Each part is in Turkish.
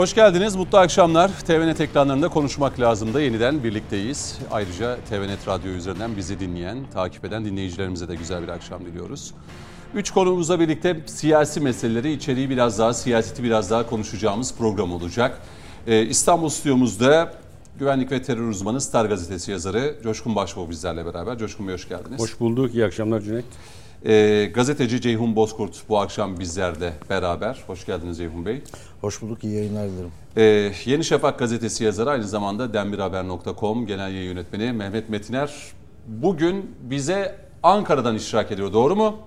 Hoş geldiniz, mutlu akşamlar. TVNet ekranlarında konuşmak lazım da yeniden birlikteyiz. Ayrıca TVNet Radyo üzerinden bizi dinleyen, takip eden dinleyicilerimize de güzel bir akşam diliyoruz. Üç konumuzla birlikte siyasi meseleleri, içeriği biraz daha, siyaseti biraz daha konuşacağımız program olacak. Ee, İstanbul stüdyomuzda güvenlik ve terör uzmanı Star Gazetesi yazarı Coşkun Başbuğ bizlerle beraber. Coşkun Bey hoş geldiniz. Hoş bulduk, iyi akşamlar Cüneyt. Ee, gazeteci Ceyhun Bozkurt bu akşam bizlerle beraber. Hoş geldiniz Ceyhun Bey. Hoş bulduk, iyi yayınlar dilerim. Ee, Yeni Şafak gazetesi yazarı aynı zamanda demirhaber.com genel yayın yönetmeni Mehmet Metiner bugün bize Ankara'dan iştirak ediyor. Doğru mu?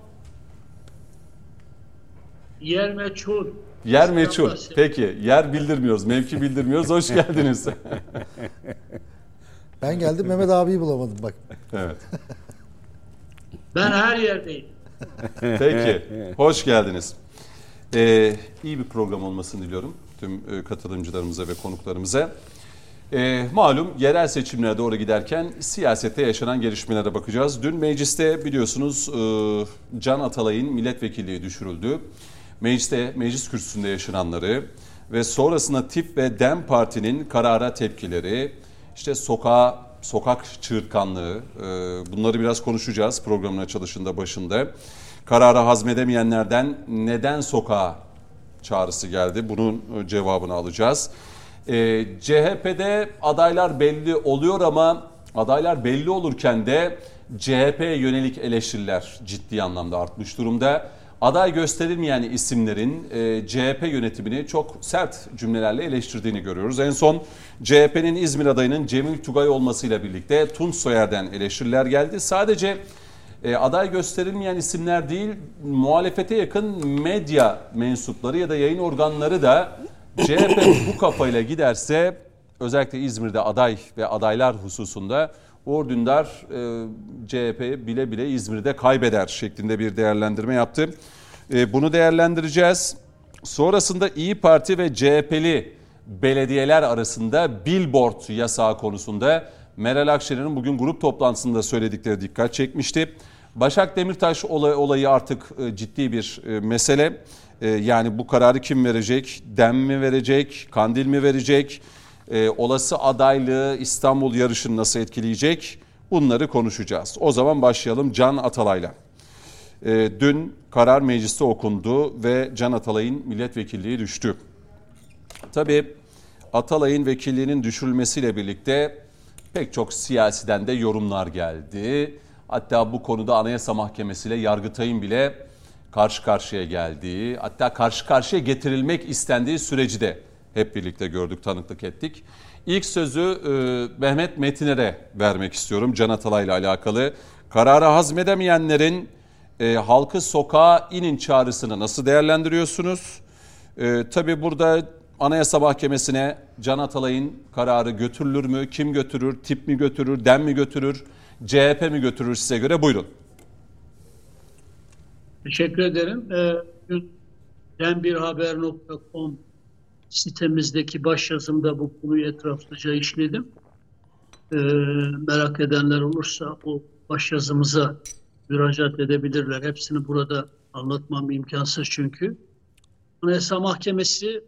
Yer meçhul. Yer meçhul. Peki yer bildirmiyoruz, mevki bildirmiyoruz. Hoş geldiniz. Ben geldim Mehmet abiyi bulamadım bak. evet. Ben her yerdeyim. Peki. Hoş geldiniz. Ee, iyi bir program olmasını diliyorum tüm e, katılımcılarımıza ve konuklarımıza. Ee, malum yerel seçimlere doğru giderken siyasette yaşanan gelişmelere bakacağız. Dün mecliste biliyorsunuz e, Can Atalay'ın milletvekilliği düşürüldü. Mecliste, meclis kürsüsünde yaşananları ve sonrasında TİP ve DEM Parti'nin karara tepkileri, işte sokağa sokak çığırtkanlığı e, bunları biraz konuşacağız programın açılışında başında. Kararı hazmedemeyenlerden neden sokağa çağrısı geldi? Bunun e, cevabını alacağız. E, CHP'de adaylar belli oluyor ama adaylar belli olurken de CHP'ye yönelik eleştiriler ciddi anlamda artmış durumda. Aday gösterilmeyen isimlerin e, CHP yönetimini çok sert cümlelerle eleştirdiğini görüyoruz. En son CHP'nin İzmir adayının Cemil Tugay olmasıyla birlikte Tunç Soyer'den eleştiriler geldi. Sadece e, aday gösterilmeyen isimler değil, muhalefete yakın medya mensupları ya da yayın organları da CHP bu kafayla giderse özellikle İzmir'de aday ve adaylar hususunda Uğur Dündar e, CHP bile bile İzmir'de kaybeder şeklinde bir değerlendirme yaptı. E, bunu değerlendireceğiz. Sonrasında İyi Parti ve CHP'li belediyeler arasında billboard yasağı konusunda Meral Akşener'in bugün grup toplantısında söyledikleri dikkat çekmişti. Başak Demirtaş olayı artık e, ciddi bir e, mesele. E, yani bu kararı kim verecek? Dem mi verecek? Kandil mi verecek? Olası adaylığı İstanbul yarışını nasıl etkileyecek? Bunları konuşacağız. O zaman başlayalım Can Atalay'la. Dün karar mecliste okundu ve Can Atalay'ın milletvekilliği düştü. Tabii Atalay'ın vekilliğinin düşürülmesiyle birlikte pek çok siyasiden de yorumlar geldi. Hatta bu konuda Anayasa Mahkemesi ile Yargıtay'ın bile karşı karşıya geldiği, hatta karşı karşıya getirilmek istendiği süreci de hep birlikte gördük, tanıklık ettik. İlk sözü e, Mehmet Metiner'e vermek istiyorum Can Atalay ile alakalı. Kararı hazmedemeyenlerin e, halkı sokağa inin çağrısını nasıl değerlendiriyorsunuz? E, tabii burada Anayasa Mahkemesi'ne Can Atalay'ın kararı götürülür mü? Kim götürür? Tip mi götürür? Dem mi götürür? CHP mi götürür size göre? Buyurun. Teşekkür ederim. Ee, denbirhaber.com sitemizdeki başyazımda bu konuyu etraflıca işledim. Ee, merak edenler olursa o başyazımıza müracaat edebilirler. Hepsini burada anlatmam imkansız çünkü. Anayasa Mahkemesi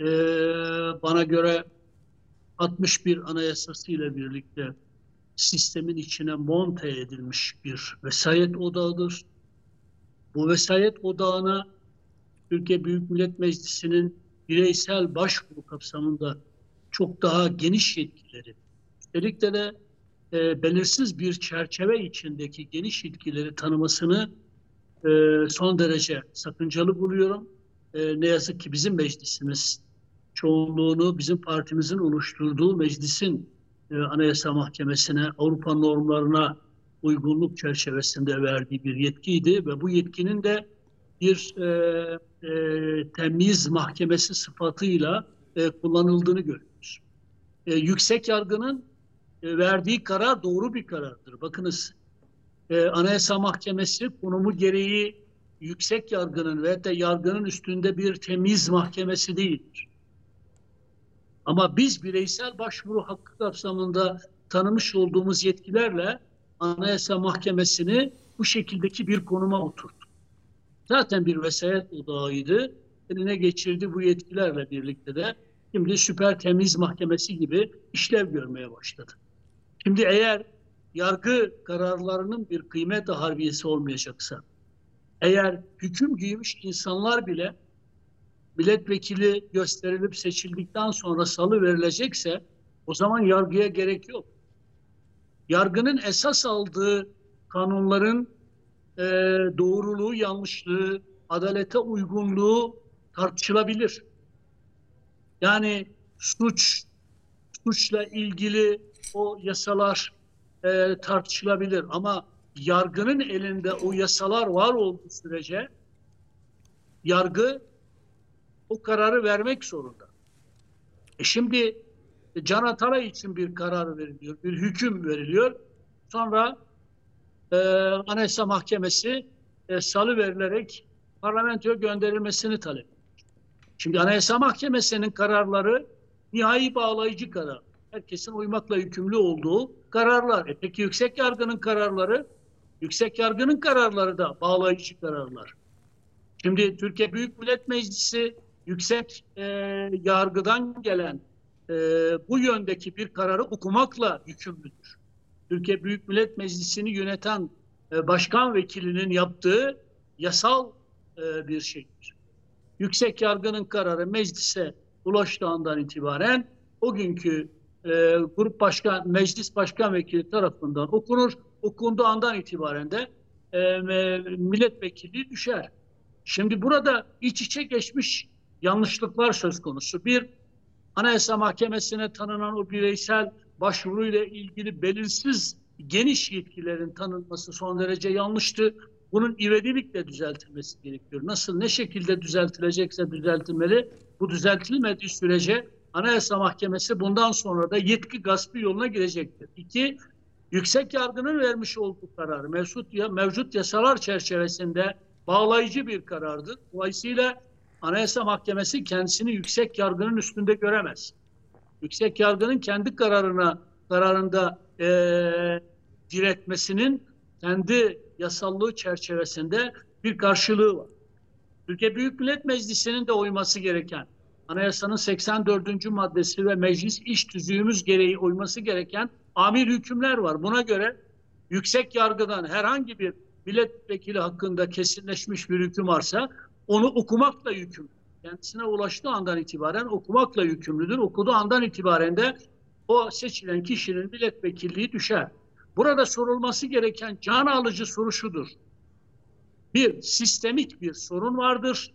e, bana göre 61 anayasası ile birlikte sistemin içine monte edilmiş bir vesayet odağıdır. Bu vesayet odağına Türkiye Büyük Millet Meclisi'nin bireysel başvuru kapsamında çok daha geniş yetkileri, üstelik de e, belirsiz bir çerçeve içindeki geniş yetkileri tanımasını e, son derece sakıncalı buluyorum. E, ne yazık ki bizim meclisimiz çoğunluğunu bizim partimizin oluşturduğu meclisin e, Anayasa Mahkemesi'ne, Avrupa normlarına uygunluk çerçevesinde verdiği bir yetkiydi ve bu yetkinin de bir e, e, temiz mahkemesi sıfatıyla e, kullanıldığını görüyoruz. E, yüksek yargının verdiği karar doğru bir karardır. Bakınız e, Anayasa Mahkemesi konumu gereği yüksek yargının ve de yargının üstünde bir temiz mahkemesi değildir. Ama biz bireysel başvuru hakkı kapsamında tanımış olduğumuz yetkilerle Anayasa Mahkemesi'ni bu şekildeki bir konuma oturttuk. Zaten bir vesayet odağıydı eline geçirdi bu yetkilerle birlikte de şimdi süper temiz mahkemesi gibi işlev görmeye başladı. Şimdi eğer yargı kararlarının bir kıymet harbiyesi olmayacaksa, eğer hüküm giymiş insanlar bile milletvekili gösterilip seçildikten sonra salı verilecekse o zaman yargıya gerek yok. Yargının esas aldığı kanunların e, doğruluğu, yanlışlığı, adalete uygunluğu tartışılabilir. Yani suç, suçla ilgili o yasalar e, tartışılabilir ama yargının elinde o yasalar var olduğu sürece yargı o kararı vermek zorunda. E şimdi Can Atalay için bir karar veriliyor, bir hüküm veriliyor. Sonra e, Anayasa Mahkemesi e, salı verilerek parlamentoya gönderilmesini talep ediyor. Şimdi Anayasa Mahkemesi'nin kararları nihai bağlayıcı karar. Herkesin uymakla yükümlü olduğu kararlar. E peki yüksek yargının kararları? Yüksek yargının kararları da bağlayıcı kararlar. Şimdi Türkiye Büyük Millet Meclisi yüksek e, yargıdan gelen e, bu yöndeki bir kararı okumakla yükümlüdür. Türkiye Büyük Millet Meclisi'ni yöneten e, başkan vekilinin yaptığı yasal e, bir şeydir. Yüksek yargının kararı meclise ulaştığı andan itibaren o günkü e, grup başkan, meclis başkan vekili tarafından okunur. Okunduğu andan itibaren de e, milletvekili düşer. Şimdi burada iç içe geçmiş yanlışlıklar söz konusu. Bir, Anayasa Mahkemesi'ne tanınan o bireysel başvuruyla ilgili belirsiz geniş yetkilerin tanınması son derece yanlıştı. Bunun ivedilikle düzeltilmesi gerekiyor. Nasıl, ne şekilde düzeltilecekse düzeltilmeli. Bu düzeltilmediği sürece Anayasa Mahkemesi bundan sonra da yetki gaspı yoluna girecektir. İki, yüksek yargının vermiş olduğu karar mevcut, mevcut yasalar çerçevesinde bağlayıcı bir karardır. Dolayısıyla Anayasa Mahkemesi kendisini yüksek yargının üstünde göremez. Yüksek yargının kendi kararına kararında e, diretmesinin kendi yasallığı çerçevesinde bir karşılığı var. Türkiye Büyük Millet Meclisi'nin de uyması gereken Anayasanın 84. maddesi ve meclis iş tüzüğümüz gereği uyması gereken amir hükümler var. Buna göre yüksek yargıdan herhangi bir milletvekili hakkında kesinleşmiş bir hüküm varsa onu okumakla yükümlü. Kendisine ulaştığı andan itibaren okumakla yükümlüdür. Okuduğu andan itibaren de o seçilen kişinin milletvekilliği düşer. Burada sorulması gereken can alıcı soru şudur. Bir, sistemik bir sorun vardır.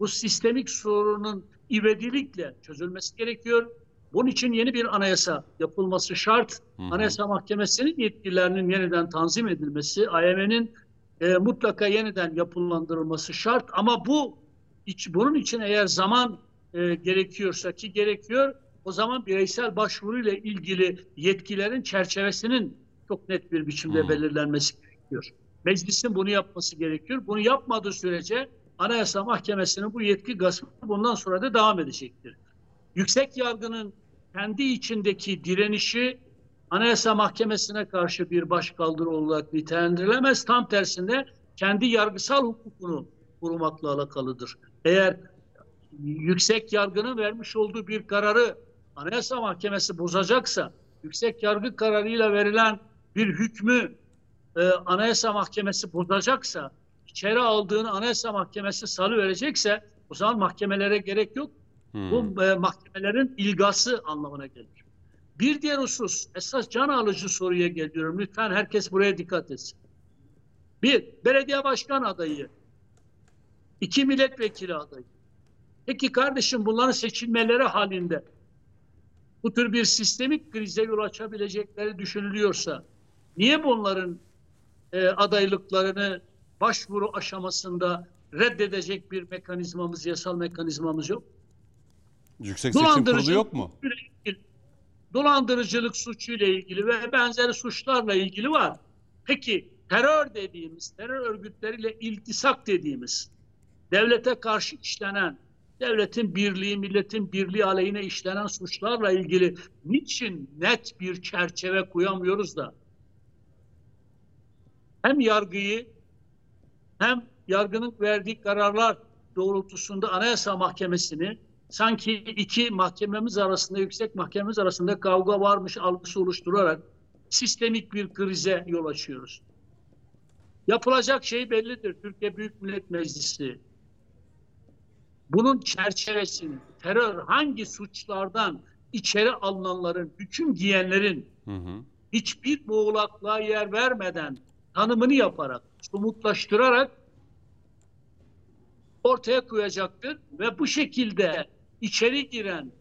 Bu sistemik sorunun ivedilikle çözülmesi gerekiyor. Bunun için yeni bir anayasa yapılması şart. Hı hı. Anayasa Mahkemesi'nin yetkilerinin yeniden tanzim edilmesi, AYM'nin e, mutlaka yeniden yapılandırılması şart. Ama bu iç, bunun için eğer zaman e, gerekiyorsa ki gerekiyor, o zaman bireysel başvuruyla ilgili yetkilerin çerçevesinin çok net bir biçimde hmm. belirlenmesi gerekiyor. Meclisin bunu yapması gerekiyor. Bunu yapmadığı sürece Anayasa Mahkemesi'nin bu yetki gaspı bundan sonra da devam edecektir. Yüksek yargının kendi içindeki direnişi Anayasa Mahkemesi'ne karşı bir başkaldırı olarak nitelendirilemez. Tam tersinde kendi yargısal hukukunu korumakla alakalıdır. Eğer yüksek yargının vermiş olduğu bir kararı Anayasa Mahkemesi bozacaksa, yüksek yargı kararıyla verilen bir hükmü e, Anayasa Mahkemesi bozacaksa, içeri aldığını Anayasa Mahkemesi salı verecekse o zaman mahkemelere gerek yok. Hmm. Bu e, mahkemelerin ilgası anlamına gelir. Bir diğer husus, esas can alıcı soruya geliyorum. Lütfen herkes buraya dikkat etsin. Bir, belediye başkan adayı. İki, milletvekili adayı. Peki kardeşim bunların seçilmeleri halinde bu tür bir sistemik krize yol açabilecekleri düşünülüyorsa niye bunların e, adaylıklarını başvuru aşamasında reddedecek bir mekanizmamız, yasal mekanizmamız yok? Yüksek Seçim Kurulu yok mu? dolandırıcılık suçuyla ilgili ve benzeri suçlarla ilgili var. Peki terör dediğimiz, terör örgütleriyle iltisak dediğimiz, devlete karşı işlenen, devletin birliği, milletin birliği aleyhine işlenen suçlarla ilgili niçin net bir çerçeve koyamıyoruz da hem yargıyı hem yargının verdiği kararlar doğrultusunda Anayasa Mahkemesi'ni sanki iki mahkememiz arasında, yüksek mahkememiz arasında kavga varmış algısı oluşturarak sistemik bir krize yol açıyoruz. Yapılacak şey bellidir. Türkiye Büyük Millet Meclisi bunun çerçevesini, terör hangi suçlardan içeri alınanların, hüküm giyenlerin hı hı. hiçbir muğlaklığa yer vermeden tanımını yaparak, somutlaştırarak ortaya koyacaktır ve bu şekilde içeri giren,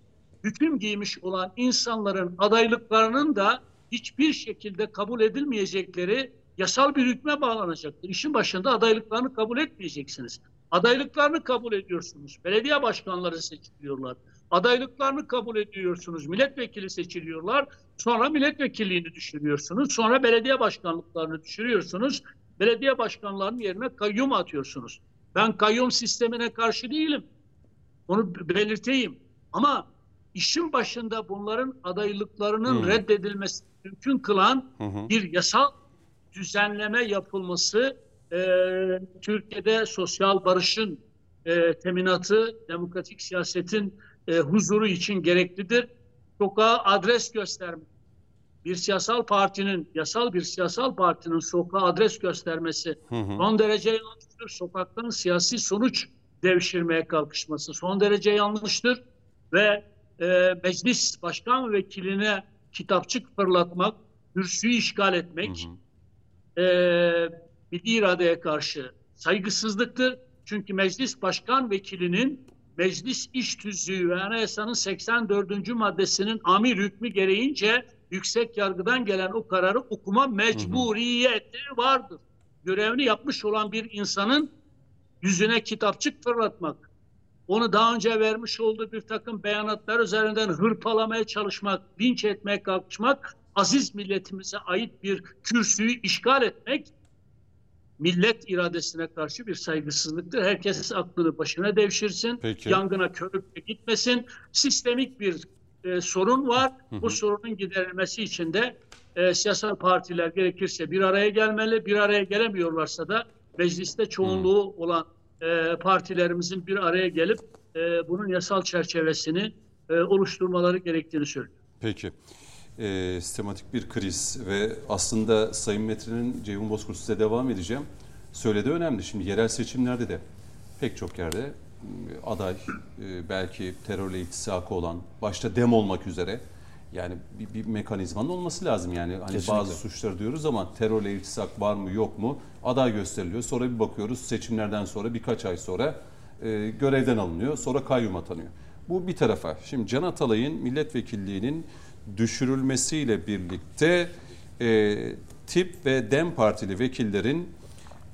hüküm giymiş olan insanların adaylıklarının da hiçbir şekilde kabul edilmeyecekleri yasal bir hükme bağlanacaktır. İşin başında adaylıklarını kabul etmeyeceksiniz. Adaylıklarını kabul ediyorsunuz. Belediye başkanları seçiliyorlar. Adaylıklarını kabul ediyorsunuz. Milletvekili seçiliyorlar. Sonra milletvekilliğini düşürüyorsunuz. Sonra belediye başkanlıklarını düşürüyorsunuz. Belediye başkanlarının yerine kayyum atıyorsunuz. Ben kayyum sistemine karşı değilim. Onu belirteyim. Ama işin başında bunların adaylıklarının hmm. reddedilmesi mümkün kılan hmm. bir yasal düzenleme yapılması e, Türkiye'de sosyal barışın e, teminatı, demokratik siyasetin e, huzuru için gereklidir. Sokağa adres göstermek, bir siyasal partinin, yasal bir siyasal partinin sokağa adres göstermesi hı hı. son derece yanlıştır. Sokaktan siyasi sonuç devşirmeye kalkışması son derece yanlıştır. Ve e, meclis başkan vekiline kitapçık fırlatmak, kürsüyü işgal etmek, hı hı. E, milli iradeye karşı saygısızlıktır. Çünkü meclis başkan vekilinin meclis iş tüzüğü ve anayasanın 84. maddesinin amir hükmü gereğince yüksek yargıdan gelen o kararı okuma mecburiyeti vardır. Görevini yapmış olan bir insanın yüzüne kitapçık fırlatmak, onu daha önce vermiş olduğu bir takım beyanatlar üzerinden hırpalamaya çalışmak, linç etmeye kalkışmak, aziz milletimize ait bir kürsüyü işgal etmek millet iradesine karşı bir saygısızlıktır. Herkes aklını başına devşirsin, Peki. yangına körükle gitmesin. Sistemik bir e, sorun var. Hı hı. Bu sorunun giderilmesi için de e, siyasal partiler gerekirse bir araya gelmeli. Bir araya gelemiyorlarsa da mecliste çoğunluğu hı. olan e, partilerimizin bir araya gelip e, bunun yasal çerçevesini e, oluşturmaları gerektiğini söylüyor. Peki e, sistematik bir kriz ve aslında Sayın Metre'nin Ceyhun Bozkurt size devam edeceğim. Söylediği önemli. Şimdi yerel seçimlerde de pek çok yerde e, aday e, belki terörle iltisakı olan başta dem olmak üzere yani bir, bir mekanizmanın olması lazım yani hani Kesinlikle. bazı suçlar diyoruz ama terörle iltisak var mı yok mu aday gösteriliyor sonra bir bakıyoruz seçimlerden sonra birkaç ay sonra e, görevden alınıyor sonra kayyum atanıyor. Bu bir tarafa. Şimdi Can Atalay'ın milletvekilliğinin düşürülmesiyle birlikte e, tip ve DEM partili vekillerin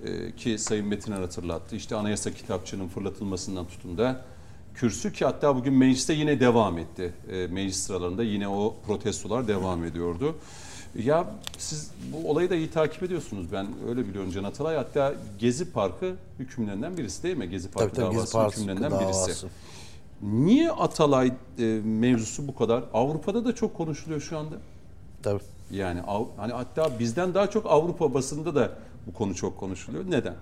e, ki Sayın Metiner hatırlattı işte anayasa kitapçının fırlatılmasından tutun da kürsü ki hatta bugün mecliste yine devam etti. E, meclis sıralarında yine o protestolar devam ediyordu. Ya siz bu olayı da iyi takip ediyorsunuz. Ben öyle biliyorum Can Atalay. Hatta Gezi Parkı hükümlerinden birisi değil mi? Gezi Parkı tabii, tabii, davası Gezi hükümlerinden davası. birisi. Niye Atalay e, mevzusu bu kadar? Avrupa'da da çok konuşuluyor şu anda. Tabii. Yani hani hatta bizden daha çok Avrupa basında da bu konu çok konuşuluyor. Neden?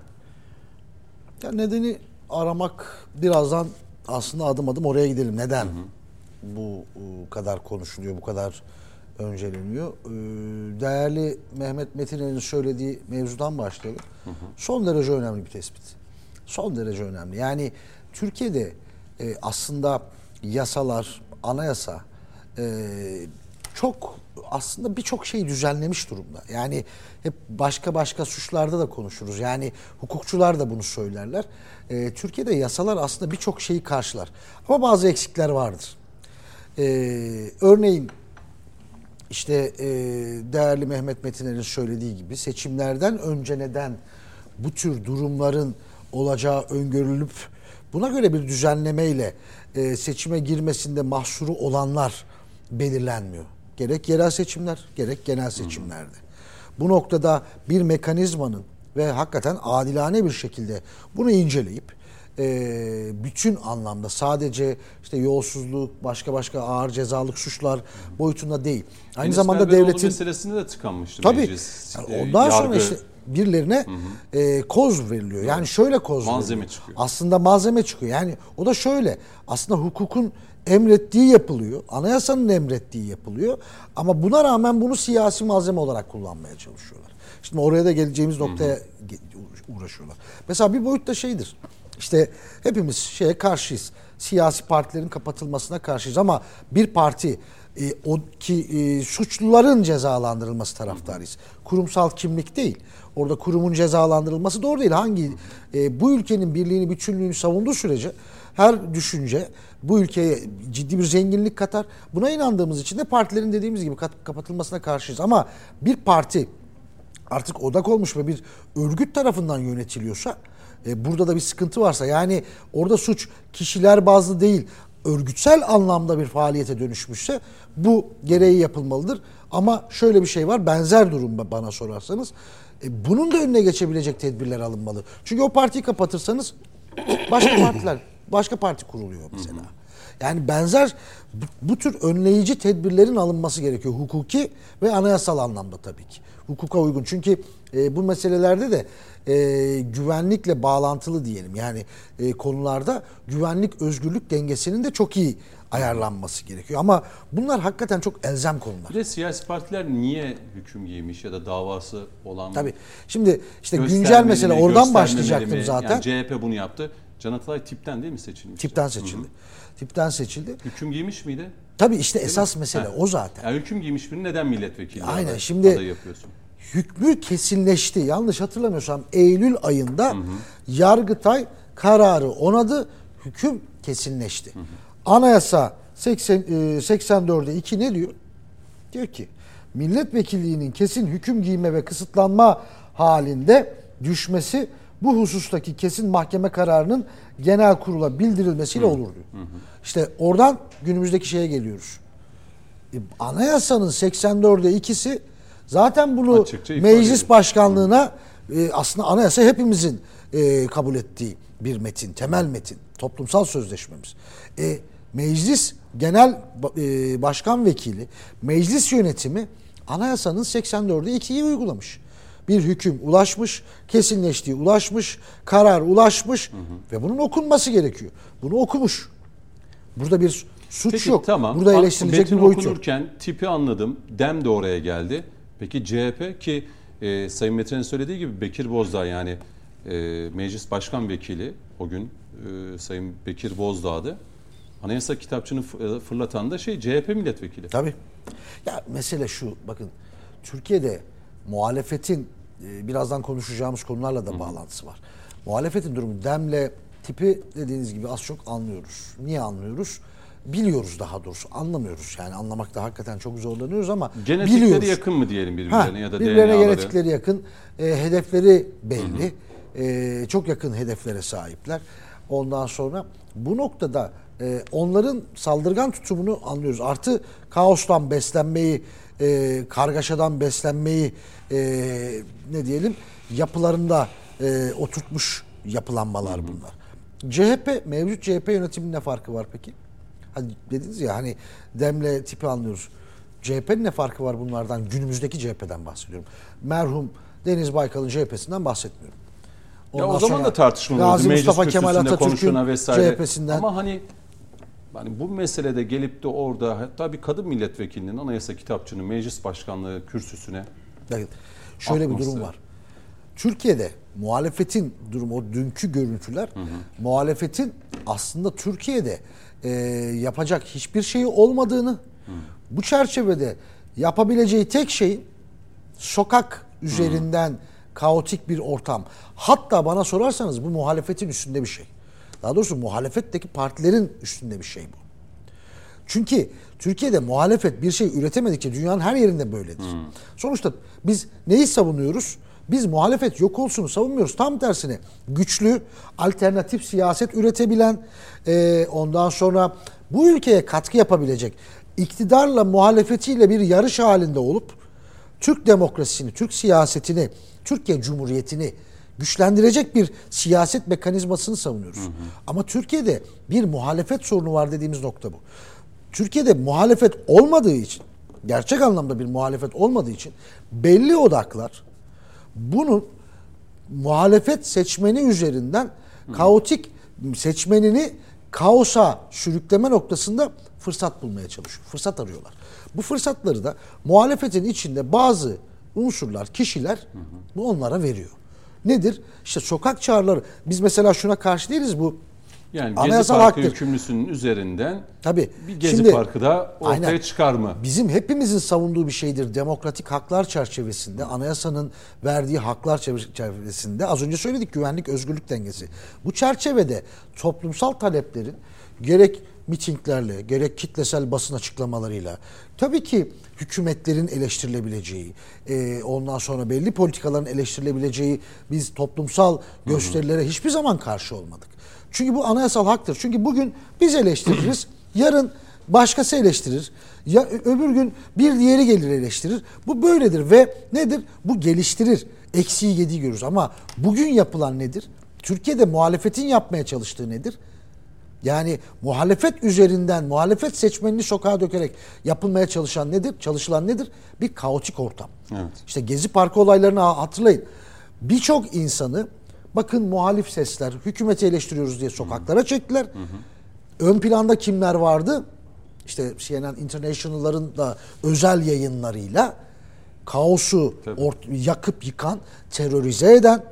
Ya nedeni aramak birazdan aslında adım adım oraya gidelim. Neden hı hı. bu kadar konuşuluyor, bu kadar önceleniyor? Ee, değerli Mehmet Metin'in söylediği mevzudan başlayalım. Hı hı. Son derece önemli bir tespit. Son derece önemli. Yani Türkiye'de e, aslında yasalar, anayasa e, çok aslında birçok şeyi düzenlemiş durumda. Yani hep başka başka suçlarda da konuşuruz. Yani hukukçular da bunu söylerler. E, Türkiye'de yasalar aslında birçok şeyi karşılar. Ama bazı eksikler vardır. E, örneğin işte e, değerli Mehmet Metiner'in söylediği gibi seçimlerden önce neden bu tür durumların olacağı öngörülüp Buna göre bir düzenlemeyle e, seçime girmesinde mahsuru olanlar belirlenmiyor. Gerek yerel seçimler, gerek genel seçimlerde. Bu noktada bir mekanizmanın ve hakikaten adilane bir şekilde bunu inceleyip e, bütün anlamda sadece işte yolsuzluk, başka başka ağır cezalık suçlar boyutunda değil. Aynı Enes zamanda devletin meselesinde de tıkanmıştı tabii, meclis. Yani ondan yargı. sonra işte birilerine e, koz veriliyor. Yani şöyle koz Malzeme veriliyor. çıkıyor. Aslında malzeme çıkıyor. Yani o da şöyle. Aslında hukukun emrettiği yapılıyor. Anayasanın emrettiği yapılıyor. Ama buna rağmen bunu siyasi malzeme olarak kullanmaya çalışıyorlar. Şimdi oraya da geleceğimiz noktaya ge- uğraşıyorlar. Mesela bir boyut da şeydir. İşte hepimiz şeye karşıyız. Siyasi partilerin kapatılmasına karşıyız ama bir parti e, o ki e, suçluların cezalandırılması taraftarıyız. Kurumsal kimlik değil. Orada kurumun cezalandırılması doğru değil. Hangi e, bu ülkenin birliğini, bütünlüğünü savunduğu sürece her düşünce bu ülkeye ciddi bir zenginlik katar. Buna inandığımız için de partilerin dediğimiz gibi kapatılmasına karşıyız. Ama bir parti artık odak olmuş ve bir örgüt tarafından yönetiliyorsa e, burada da bir sıkıntı varsa yani orada suç kişiler bazlı değil örgütsel anlamda bir faaliyete dönüşmüşse bu gereği yapılmalıdır. Ama şöyle bir şey var benzer durum ba- bana sorarsanız e, bunun da önüne geçebilecek tedbirler alınmalı. Çünkü o partiyi kapatırsanız başka partiler başka parti kuruluyor mesela. Yani benzer bu, bu tür önleyici tedbirlerin alınması gerekiyor hukuki ve anayasal anlamda tabii ki. Hukuka uygun. Çünkü e, bu meselelerde de e, güvenlikle bağlantılı diyelim. Yani e, konularda güvenlik özgürlük dengesinin de çok iyi ayarlanması gerekiyor. Ama bunlar hakikaten çok elzem konular. Bir de siyasi partiler niye hüküm giymiş ya da davası olan Tabii. Şimdi işte güncel mesele mi, oradan başlayacaktım mi? zaten. Yani CHP bunu yaptı. Can Atalay tipten değil mi seçilmiş? Tipten seçildi. Tipten seçildi. Hüküm giymiş miydi? Tabii işte esas mesele Ha. o zaten. Yani hüküm giymiş birini neden milletvekili Aynen, aday- şimdi- adayı yapıyorsun? hükmü kesinleşti. Yanlış hatırlamıyorsam Eylül ayında Yargıtay kararı onadı. Hüküm kesinleşti. Anayasa 80, e, 84'e 2 ne diyor? Diyor ki milletvekilliğinin kesin hüküm giyme ve kısıtlanma halinde düşmesi bu husustaki kesin mahkeme kararının genel kurula bildirilmesiyle olur diyor. İşte oradan günümüzdeki şeye geliyoruz. E, Anayasanın 84'e ikisi zaten bunu Açıkça meclis ediyor. başkanlığına e, aslında anayasa hepimizin e, kabul ettiği bir metin, temel metin, toplumsal sözleşmemiz. E, meclis genel e, başkan vekili, meclis yönetimi anayasanın 84'e 2'yi uygulamış. Bir hüküm ulaşmış, kesinleştiği ulaşmış, karar ulaşmış ve bunun okunması gerekiyor. Bunu okumuş. Burada bir suç Peki yok. tamam. Burada eleştirilecek metin bir boyut yok. okunurken tipi anladım. Dem de oraya geldi. Peki CHP ki e, Sayın Metin'in söylediği gibi Bekir Bozdağ yani e, meclis başkan vekili o gün e, Sayın Bekir Bozdağ'dı. Anayasa kitapçığını f- e, fırlatan da şey CHP milletvekili. Tabii. Ya mesele şu bakın Türkiye'de muhalefetin e, birazdan konuşacağımız konularla da bağlantısı var. Muhalefetin durumu demle tipi dediğiniz gibi az çok anlıyoruz. Niye anlıyoruz? Biliyoruz daha doğrusu. Anlamıyoruz. Yani anlamakta hakikaten çok zorlanıyoruz ama Genetikleri biliyoruz. yakın mı diyelim Ha, birbirlerine ya da birbirlerine DNA'ları? genetikleri yakın, e, hedefleri belli, E, çok yakın hedeflere sahipler. Ondan sonra bu noktada e, onların saldırgan tutumunu anlıyoruz. Artı kaostan beslenmeyi, e, kargaşadan beslenmeyi e, ne diyelim yapılarında e, oturtmuş yapılanmalar bunlar. CHP, mevcut CHP yönetiminin ne farkı var peki? Hani dediniz ya hani demle tipi anlıyoruz. CHP'nin ne farkı var bunlardan? Günümüzdeki CHP'den bahsediyorum. Merhum Deniz Baykal'ın CHP'sinden bahsetmiyorum. Ya Ondan o zaman da tartışmalı. Gazi Meclis Mustafa Kemal Atatürk'ün vesaire. CHP'sinden. Ama hani hani bu meselede gelip de orada hatta bir kadın milletvekilinin anayasa kitapçının meclis başkanlığı kürsüsüne Bakın, şöyle bir Atması. durum var. Türkiye'de muhalefetin durumu, o dünkü görüntüler, muhalefetin aslında Türkiye'de e, yapacak hiçbir şeyi olmadığını, bu çerçevede yapabileceği tek şey sokak üzerinden kaotik bir ortam. Hatta bana sorarsanız bu muhalefetin üstünde bir şey. Daha doğrusu muhalefetteki partilerin üstünde bir şey bu. Çünkü Türkiye'de muhalefet bir şey üretemedikçe dünyanın her yerinde böyledir. Sonuçta biz neyi savunuyoruz? Biz muhalefet yok olsunu savunmuyoruz. Tam tersine güçlü, alternatif siyaset üretebilen, e, ondan sonra bu ülkeye katkı yapabilecek, iktidarla muhalefetiyle bir yarış halinde olup Türk demokrasisini, Türk siyasetini, Türkiye Cumhuriyeti'ni güçlendirecek bir siyaset mekanizmasını savunuyoruz. Ama Türkiye'de bir muhalefet sorunu var dediğimiz nokta bu. Türkiye'de muhalefet olmadığı için, gerçek anlamda bir muhalefet olmadığı için belli odaklar bunun muhalefet seçmeni üzerinden kaotik seçmenini kaosa sürükleme noktasında fırsat bulmaya çalışıyor. Fırsat arıyorlar. Bu fırsatları da muhalefetin içinde bazı unsurlar, kişiler bu onlara veriyor. Nedir? İşte sokak çağrıları. Biz mesela şuna karşı değiliz bu Yani Gezi Anayasal Parkı haktır. hükümlüsünün üzerinden Tabii. bir Gezi Şimdi- Parkı da ortaya Aynen. çıkar mı? Bizim hepimizin savunduğu bir şeydir. Demokratik haklar çerçevesinde, anayasanın verdiği haklar çerçevesinde az önce söyledik güvenlik özgürlük dengesi. Bu çerçevede toplumsal taleplerin gerek mitinglerle, gerek kitlesel basın açıklamalarıyla tabii ki hükümetlerin eleştirilebileceği, e, ondan sonra belli politikaların eleştirilebileceği biz toplumsal gösterilere hiçbir zaman karşı olmadık. Çünkü bu anayasal haktır. Çünkü bugün biz eleştiririz, yarın başkası eleştirir. Ya öbür gün bir diğeri gelir eleştirir. Bu böyledir ve nedir? Bu geliştirir. Eksiği yediği görürüz. Ama bugün yapılan nedir? Türkiye'de muhalefetin yapmaya çalıştığı nedir? Yani muhalefet üzerinden muhalefet seçmenini sokağa dökerek yapılmaya çalışan nedir? Çalışılan nedir? Bir kaotik ortam. Evet. İşte Gezi Parkı olaylarını ha- hatırlayın. Birçok insanı bakın muhalif sesler, hükümeti eleştiriyoruz diye sokaklara çektiler. Ön planda kimler vardı? İşte CNN International'ların da özel yayınlarıyla kaosu yakıp yıkan, terörize eden,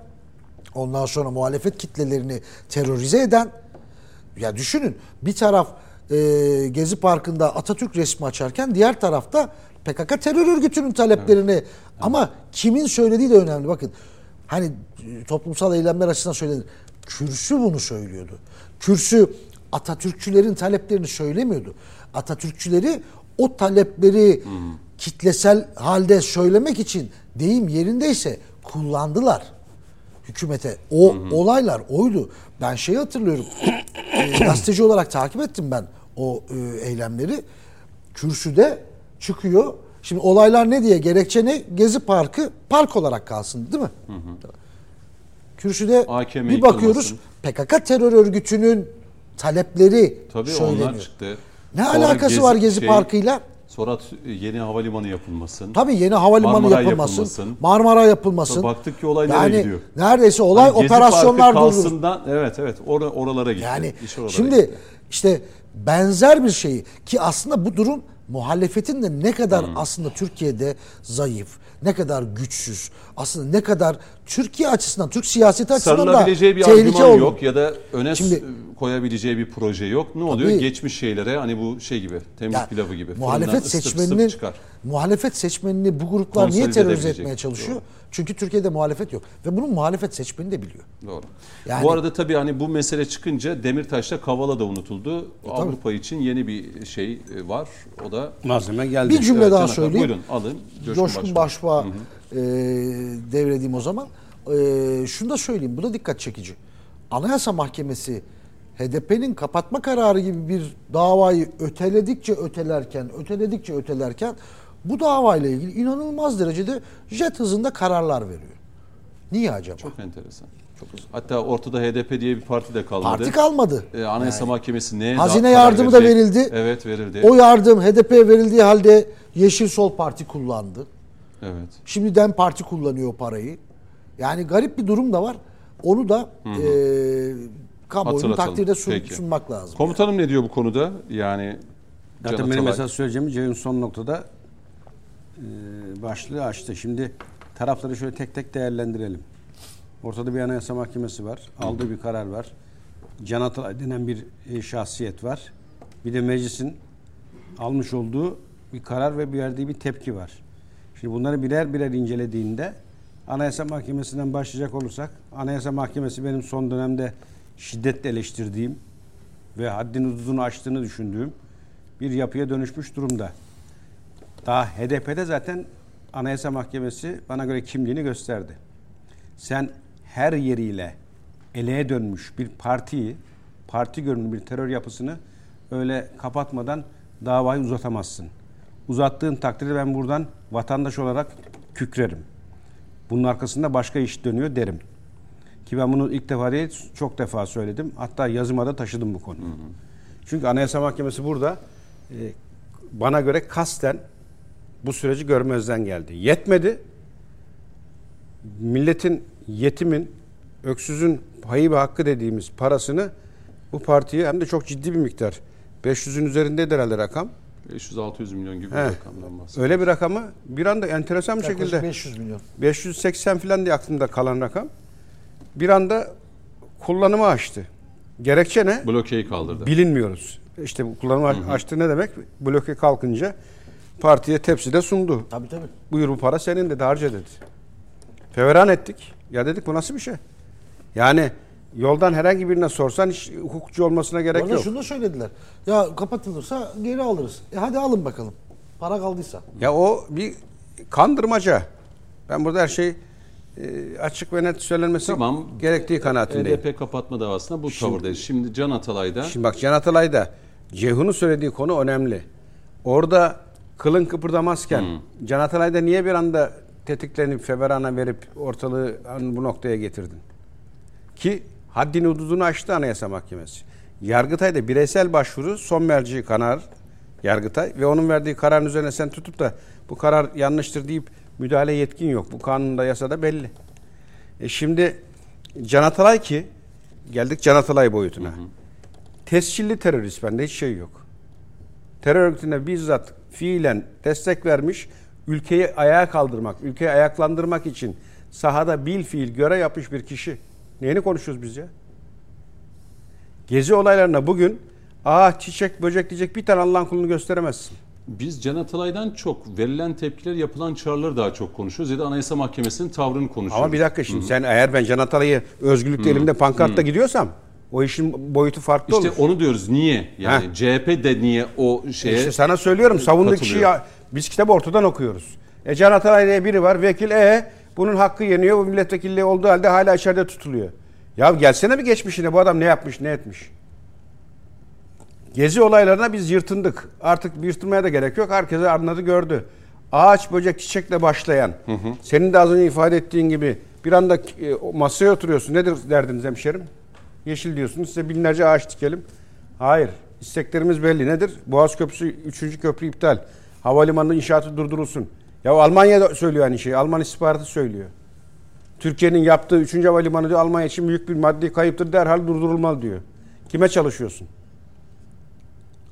ondan sonra muhalefet kitlelerini terörize eden ya düşünün bir taraf e, Gezi Parkı'nda Atatürk resmi açarken diğer tarafta PKK terör örgütünün taleplerini ama kimin söylediği de önemli. Bakın hani toplumsal eylemler açısından söylenir. Kürsü bunu söylüyordu. Kürsü Atatürkçülerin taleplerini söylemiyordu. Atatürkçüleri o talepleri kitlesel halde söylemek için deyim yerindeyse kullandılar hükümete. O olaylar oydu. Ben şeyi hatırlıyorum. e, gazeteci olarak takip ettim ben o e, eylemleri. Kürsüde çıkıyor. Şimdi olaylar ne diye gerekçe ne? Gezi Parkı park olarak kalsın değil mi? Kürsüde AKM bir bakıyoruz yıkılmasın. PKK terör örgütünün talepleri Tabii söyleniyor. onlar çıktı. Ne Sonra alakası var Gezi şey, Parkı'yla? Sonra yeni havalimanı yapılmasın. Tabii yeni havalimanı Marmara yapılmasın, yapılmasın. Marmara yapılmasın. Baktık ki olay nereye yani gidiyor? neredeyse olay Hani Gezi operasyonlar Parkı durduruldu. kalsından evet evet or- oralara gitti. Yani İş oralara şimdi gitti. işte benzer bir şeyi ki aslında bu durum muhalefetin de ne kadar Hmm. aslında Türkiye'de zayıf, ne kadar güçsüz, aslında ne kadar Türkiye açısından, Türk siyaseti açısından da bir tehlike oldu. yok ya da öne Şimdi- koyabileceği bir proje yok. Ne oluyor? Tabii. Geçmiş şeylere hani bu şey gibi temizlik Ya, pilavı gibi. muhalefet seçmeninin çıkar. muhalefet seçmenini bu gruplar niye Konsolide terörize edebilecek. etmeye çalışıyor? Doğru. Çünkü Türkiye'de muhalefet yok ve bunun muhalefet seçmeni de biliyor. Doğru. Yani- bu arada tabii hani bu mesele çıkınca Demirtaş'ta Kavala da unutuldu. Avrupa için yeni bir şey e, var. O da Malzeme geldi. Bir cümle Evet, daha Can Akan, söyleyeyim. Buyurun alın. Coşkun, Coşkun Başbuğ. Başbuğ'a e, devredeyim o zaman. E, şunu da söyleyeyim, bu da dikkat çekici. Anayasa Mahkemesi HDP'nin kapatma kararı gibi bir davayı öteledikçe ötelerken, öteledikçe ötelerken bu davayla ilgili inanılmaz derecede jet hızında kararlar veriyor. Niye acaba? Çok enteresan. Çok uzun. Hatta ortada HDP diye bir parti de kalmadı. Parti kalmadı. Ee, Anayasa Mahkemesi neye Hazine yardımı da verecek? verildi. Evet verildi. O yardım HDP'ye verildiği halde Yeşil Sol Parti kullandı. Evet. Şimdi DEM Parti kullanıyor o parayı. Yani garip bir durum da var. Onu da e, kamuoyunun takdirde sun- Peki. sunmak lazım. Komutanım ne diyor bu konuda? Yani Zaten benim esas söyleyeceğim Ceyhun son noktada başlığı açtı. Şimdi tarafları şöyle tek tek değerlendirelim. Ortada bir anayasa mahkemesi var. Aldığı bir karar var. Can Atalay denen bir e, şahsiyet var. Bir de meclisin almış olduğu bir karar ve bir verdiği bir tepki var. Şimdi bunları birer birer incelediğinde Anayasa Mahkemesi'nden başlayacak olursak Anayasa Mahkemesi benim son dönemde şiddetle eleştirdiğim ve haddin hududunu aştığını düşündüğüm bir yapıya dönüşmüş durumda. Daha HDP'de zaten Anayasa Mahkemesi bana göre kimliğini gösterdi. Sen her yeriyle eleğe dönmüş bir partiyi, parti görünümlü bir terör yapısını öyle kapatmadan davayı uzatamazsın. Uzattığın takdirde ben buradan vatandaş olarak kükrerim. Bunun arkasında başka iş dönüyor derim. Ki ben bunu ilk defa değil çok defa söyledim. Hatta yazıma da taşıdım bu konuyu. Çünkü Anayasa Mahkemesi burada e, bana göre kasten bu süreci görmezden geldi. Yetmedi. Milletin yetimin, öksüzün payı ve hakkı dediğimiz parasını bu partiye hem de çok ciddi bir miktar. 500'ün üzerinde herhalde rakam. 500-600 milyon gibi bir He. rakamdan bahsediyoruz. Öyle bir rakamı bir anda enteresan bir Yaklaşık şekilde 500 milyon. 580 falan diye aklımda kalan rakam bir anda kullanıma açtı. Gerekçe ne? Blokeyi kaldırdı. Bilinmiyoruz. İşte bu kullanıma açtı ne demek? Bloke kalkınca partiye tepside sundu. Tabii tabii. Buyur bu para senin dedi harca dedi. Feveran ettik. Ya dedik bu nasıl bir şey? Yani yoldan herhangi birine sorsan hiç hukukçu olmasına gerek Orada yok. şunu da söylediler. Ya kapatılırsa geri alırız. E hadi alın bakalım. Para kaldıysa. Ya o bir kandırmaca. Ben burada her şey e, açık ve net söylenmesi Tamam. gerektiği kanaatindeyim. HDP kapatma davasında bu tavırdayız. Şimdi Can Atalay'da Şimdi bak Can Atalay'da Ceyhun'un söylediği konu önemli. Orada kılın kıpırdamazken Can Atalay'da niye bir anda tetiklenip feverana verip ortalığı bu noktaya getirdin? Ki haddini hududunu aştı Anayasa Mahkemesi. Yargıtay'da bireysel başvuru son merci karar Yargıtay ve onun verdiği kararın üzerine sen tutup da bu karar yanlıştır deyip müdahale yetkin yok. Bu kanunda yasada belli. E şimdi Can Atalay ki geldik Can Atalay boyutuna. Tescilli terörist bende hiç şey yok. Terör örgütüne bizzat fiilen destek vermiş, ülkeyi ayağa kaldırmak, ülkeyi ayaklandırmak için sahada bil fiil göre yapmış bir kişi. Neyini konuşuyoruz biz ya? Gezi olaylarına bugün ah çiçek böcek diyecek bir tane Allah'ın kulunu gösteremezsin. biz Can Atalay'dan çok verilen tepkiler yapılan çağrıları daha çok konuşuyoruz ya da Anayasa Mahkemesi'nin tavrını konuşuyoruz. Ama bir dakika şimdi sen eğer ben Can Atalay'ı özgürlükte elimde pankartla gidiyorsam o işin boyutu farklı İşte olur. onu diyoruz niye? Yani CHP de niye o şeye İşte sana söylüyorum savunduğu kişiyi biz kitabı ortadan okuyoruz. E Can Atalay diye biri var vekil e bunun hakkı yeniyor bu milletvekilliği olduğu halde hala içeride tutuluyor. Ya gelsene bir geçmişine bu adam ne yapmış ne etmiş. Gezi olaylarına biz yırtındık. Artık yırtılmaya da gerek yok. Herkese anladı gördü. Ağaç böcek çiçekle başlayan. Senin de az önce ifade ettiğin gibi bir anda e, masaya oturuyorsun. Nedir derdiniz hemşerim? Yeşil diyorsunuz. Size binlerce ağaç dikelim. Hayır. İsteklerimiz belli. Nedir? Boğaz Köprüsü 3. köprü iptal. Havalimanı inşaatı durdurulsun. Ya Almanya da söylüyor aynı şeyi. Alman istihbaratı söylüyor. Türkiye'nin yaptığı 3. havalimanı diyor Almanya için büyük bir maddi kayıptır derhal durdurulmalı diyor. Kime çalışıyorsun?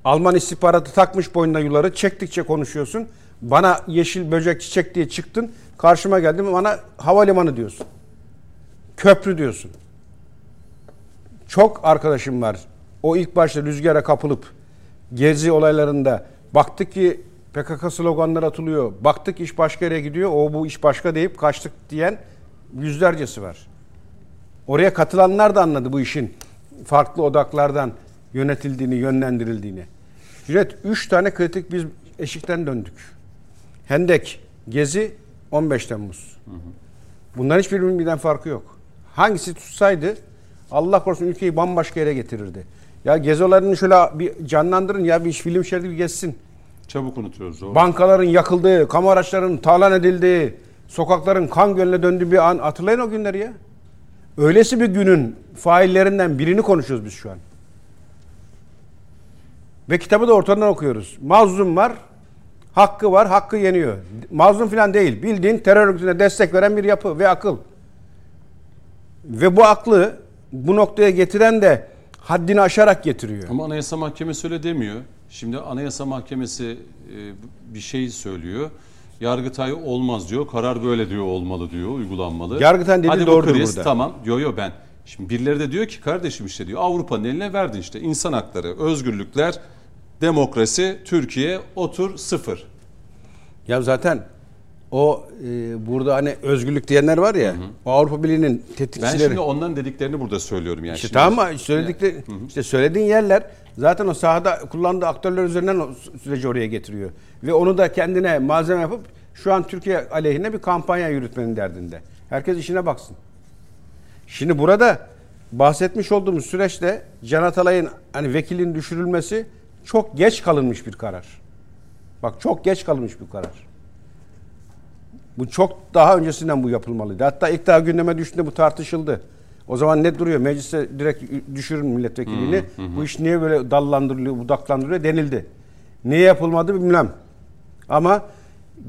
Alman istihbaratı takmış boynuna yuları çektikçe konuşuyorsun. Bana yeşil böcek çiçek diye çıktın. Karşıma geldin bana havalimanı diyorsun. Köprü diyorsun. Çok arkadaşım var. O ilk başta rüzgara kapılıp gezi olaylarında baktık ki PKK sloganları atılıyor. Baktık iş başka yere gidiyor. O bu iş başka deyip kaçtık diyen yüzlercesi var. Oraya katılanlar da anladı bu işin farklı odaklardan yönetildiğini, yönlendirildiğini. Cüneyt 3 tane kritik biz eşikten döndük. Hendek, Gezi, 15 Temmuz. Bunların hiçbirinin birden farkı yok. Hangisi tutsaydı Allah korusun ülkeyi bambaşka yere getirirdi. Ya Gezi olaylarını şöyle bir canlandırın ya bir film şeridi bir geçsin. çabuk unutuyoruz. O. Bankaların yakıldığı, kamu araçlarının talan edildiği, sokakların kan gölüne döndüğü bir an hatırlayın o günleri ya. Öylesi bir günün faillerinden birini konuşuyoruz biz şu an. Ve kitabı da ortadan okuyoruz. Mazlum var, hakkı var, hakkı yeniyor. Mazlum falan değil. Bildiğin terör örgütüne destek veren bir yapı ve akıl. Ve bu aklı bu noktaya getiren de haddini aşarak getiriyor. Ama Anayasa Mahkemesi öyle demiyor. Şimdi Anayasa Mahkemesi e, bir şey söylüyor. Yargıtay olmaz diyor. Karar böyle diyor olmalı diyor. Uygulanmalı. Hadi bu doğrudur kriz, burada. Tamam. Yo yo ben. Şimdi birileri de diyor ki kardeşim işte diyor Avrupa'nın eline verdin işte insan hakları, özgürlükler, demokrasi, Türkiye otur sıfır. Ya zaten o e, burada hani özgürlük diyenler var ya o Avrupa Birliği'nin Ben tetikçileri. şimdi onların dediklerini burada söylüyorum yani. İşte Şimdi- tamam mı? Söyledikleri, işte söylediğin yerler zaten o sahada kullandığı aktörler üzerinden o süreci oraya getiriyor. Ve onu da kendine malzeme yapıp şu an Türkiye aleyhine bir kampanya yürütmenin derdinde. Herkes işine baksın. Şimdi burada bahsetmiş olduğumuz süreçte Can Atalay'ın hani vekilin düşürülmesi çok geç kalınmış bir karar. Bak çok geç kalınmış bir karar. Bu çok daha öncesinden bu yapılmalıydı. Hatta ilk daha gündeme düştüğünde bu tartışıldı. O zaman ne duruyor? Meclise direkt düşürün milletvekilliğini. Bu iş niye böyle dallandırılıyor, budaklandırılıyor denildi. Niye yapılmadı bilmem. Ama